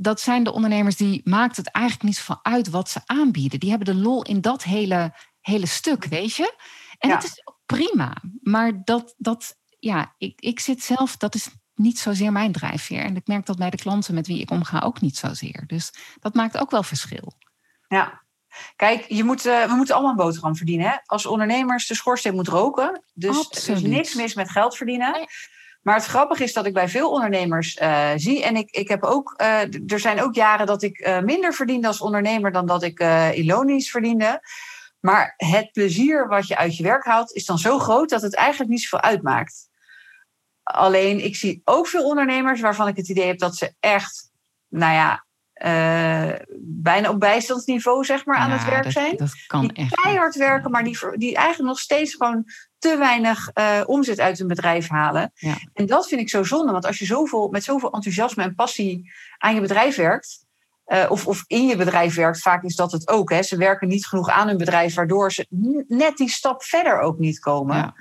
dat zijn de ondernemers die maakt het eigenlijk niet zoveel uit wat ze aanbieden. Die hebben de lol in dat hele, hele stuk, weet je? En ja. dat is prima. Maar dat, dat ja, ik, ik zit zelf, dat is niet zozeer mijn drijfveer. En ik merk dat bij de klanten met wie ik omga ook niet zozeer. Dus dat maakt ook wel verschil. Ja, Kijk, je moet, uh, we moeten allemaal een boterham verdienen. Hè? Als ondernemers de schoorsteen moet roken. Dus er is niks mis met geld verdienen. Nee. Maar het grappige is dat ik bij veel ondernemers uh, zie. En ik, ik heb ook, uh, er zijn ook jaren dat ik uh, minder verdiende als ondernemer dan dat ik loondienst verdiende. Maar het plezier wat je uit je werk haalt, is dan zo groot dat het eigenlijk niet zoveel uitmaakt. Alleen ik zie ook veel ondernemers waarvan ik het idee heb dat ze echt, nou ja, uh, bijna op bijstandsniveau zeg maar, aan het werk dat, zijn. Dat kan die echt. keihard werken, maar die, die eigenlijk nog steeds gewoon te weinig uh, omzet uit hun bedrijf halen. Ja. En dat vind ik zo zonde, want als je zoveel, met zoveel enthousiasme en passie aan je bedrijf werkt, uh, of, of in je bedrijf werkt, vaak is dat het ook. Hè. Ze werken niet genoeg aan hun bedrijf, waardoor ze net die stap verder ook niet komen. Ja.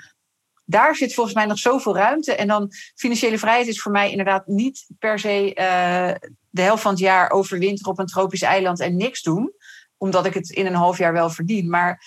Daar zit volgens mij nog zoveel ruimte. En dan financiële vrijheid is voor mij inderdaad niet per se uh, de helft van het jaar overwinteren op een tropisch eiland en niks doen. Omdat ik het in een half jaar wel verdien. Maar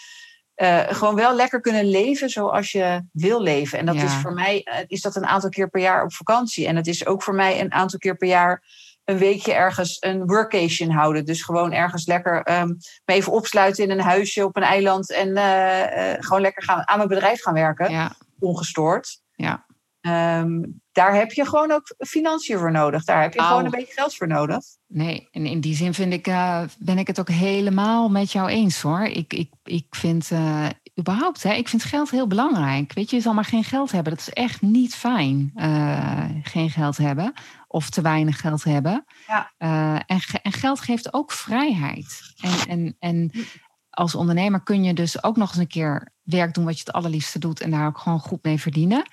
uh, gewoon wel lekker kunnen leven zoals je wil leven. En dat Ja. is voor mij uh, is dat een aantal keer per jaar op vakantie. En het is ook voor mij een aantal keer per jaar een weekje ergens een workation houden. Dus gewoon ergens lekker um, me even opsluiten in een huisje op een eiland. En uh, gewoon lekker gaan, aan mijn bedrijf gaan werken. Ja, Ongestoord. ja. Um, daar heb je gewoon ook financiën voor nodig. Daar heb je Au. gewoon een beetje geld voor nodig. Nee, en in die zin vind ik, uh, ben ik het ook helemaal met jou eens hoor. Ik, ik, ik vind uh, überhaupt, hè, ik vind geld heel belangrijk. Weet je, je zal maar geen geld hebben. Dat is echt niet fijn. Uh, geen geld hebben of te weinig geld hebben. Ja. en, ge en geld geeft ook vrijheid. En, en, en als ondernemer kun je dus ook nog eens een keer werk doen wat je het allerliefste doet en daar ook gewoon goed mee verdienen.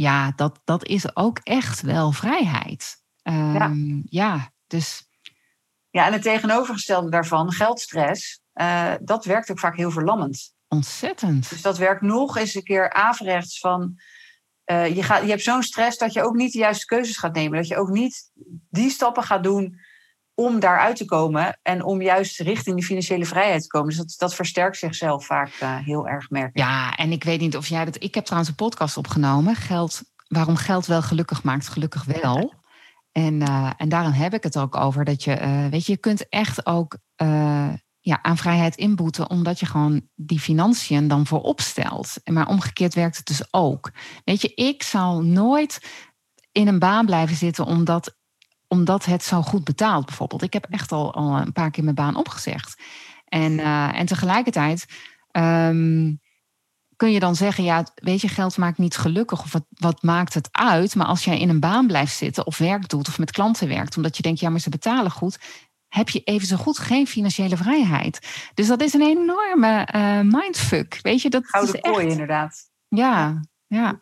Ja, dat, dat is ook echt wel vrijheid. Um, ja. ja, dus. Ja, en het tegenovergestelde daarvan, geldstress, uh, dat werkt ook vaak heel verlammend. Ontzettend. Dus dat werkt nog eens een keer averechts van. Uh, je, gaat, je hebt zo'n stress dat je ook niet de juiste keuzes gaat nemen. Dat je ook niet die stappen gaat doen om daaruit te komen en om juist richting die financiële vrijheid te komen. Dus dat, dat versterkt zichzelf vaak uh, heel erg, merk Ja, en ik weet niet of jij dat. Ik heb trouwens een podcast opgenomen. Geld, waarom geld wel gelukkig maakt, gelukkig wel. En, uh, en daarom heb ik het ook over dat je, uh, weet je, je kunt echt ook ja, aan vrijheid inboeten, omdat je gewoon die financiën dan voorop stelt. Maar omgekeerd werkt het dus ook. Weet je, ik zal nooit in een baan blijven zitten omdat, omdat het zo goed betaalt, bijvoorbeeld. Ik heb echt al, al een paar keer mijn baan opgezegd. En, uh, en tegelijkertijd um, kun je dan zeggen, ja, weet je, geld maakt niet gelukkig of wat, wat maakt het uit? Maar als jij in een baan blijft zitten of werk doet of met klanten werkt, omdat je denkt, ja, maar ze betalen goed, heb je even zo goed geen financiële vrijheid. Dus dat is een enorme uh, mindfuck. Weet je, dat Gouden is kooi, inderdaad. Ja, ja.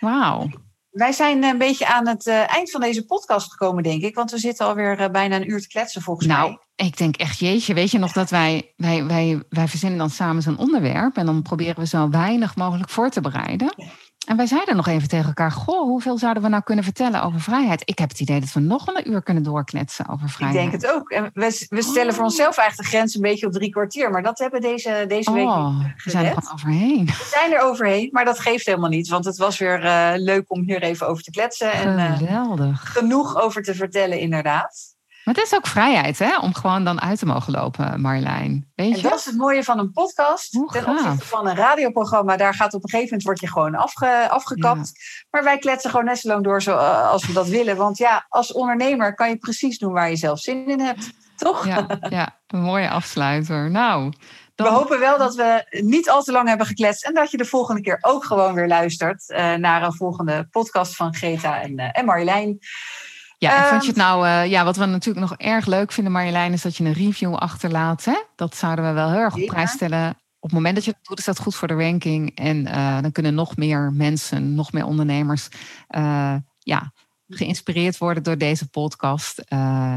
Wauw. Wij zijn een beetje aan het uh, eind van deze podcast gekomen, denk ik. Want we zitten alweer uh, bijna een uur te kletsen, volgens nou, mij. Ik denk echt, jeetje, weet je nog dat wij, wij, wij, wij verzinnen dan samen zo'n onderwerp. En dan proberen we zo weinig mogelijk voor te bereiden. En wij zeiden nog even tegen elkaar: Goh, hoeveel zouden we nou kunnen vertellen over vrijheid? Ik heb het idee dat we nog een uur kunnen doorkletsen over vrijheid. Ik denk het ook. En we, we stellen oh. voor onszelf eigenlijk de grens een beetje op drie kwartier. Maar dat hebben deze, deze week oh, niet We zijn er overheen. We zijn er overheen, maar dat geeft helemaal niet. Want het was weer uh, leuk om hier even over te kletsen. En, Geweldig. Uh, genoeg over te vertellen, inderdaad. Maar het is ook vrijheid, hè? Om gewoon dan uit te mogen lopen, Marjolein. Weet je? En dat is het mooie van een podcast. Hoe Ten gaaf. opzichte van een radioprogramma, daar gaat op een gegeven moment word je gewoon afge, afgekapt. Ja. Maar wij kletsen gewoon net zo lang door zo, uh, als we dat willen. Want ja, als ondernemer kan je precies doen waar je zelf zin in hebt. Toch? Ja, ja een mooie afsluiter. Nou. Dan... We hopen wel dat we niet al te lang hebben gekletst. En dat je de volgende keer ook gewoon weer luistert uh, naar een volgende podcast van Greta en, uh, en Marjolein. Ja, en vond je het nou, uh, ja, wat we natuurlijk nog erg leuk vinden, Marjolein, is dat je een review achterlaat. Hè? Dat zouden we wel heel erg op prijs stellen. Op het moment dat je het doet, is dat goed voor de ranking. En uh, dan kunnen nog meer mensen, nog meer ondernemers, uh, ja, geïnspireerd worden door deze podcast.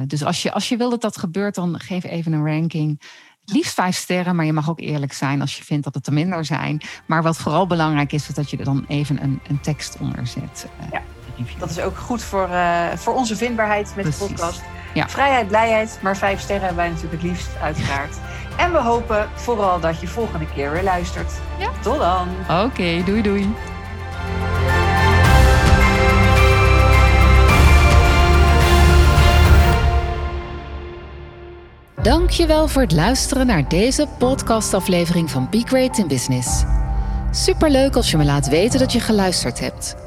dus als je, als je wil dat dat gebeurt, dan geef even een ranking. Het liefst vijf sterren, maar je mag ook eerlijk zijn als je vindt dat het er minder zijn. Maar wat vooral belangrijk is, is dat je er dan even een, een tekst onder zet. Ja. Dat is ook goed voor, uh, voor onze vindbaarheid met Precies. de podcast. Ja. Vrijheid, blijheid, maar vijf sterren hebben wij natuurlijk het liefst, uiteraard. En we hopen vooral dat je volgende keer weer luistert. Ja. Tot dan. Oké, okay, doei doei. Dankjewel voor het luisteren naar deze podcastaflevering van Be Great in Business. Superleuk als je me laat weten dat je geluisterd hebt.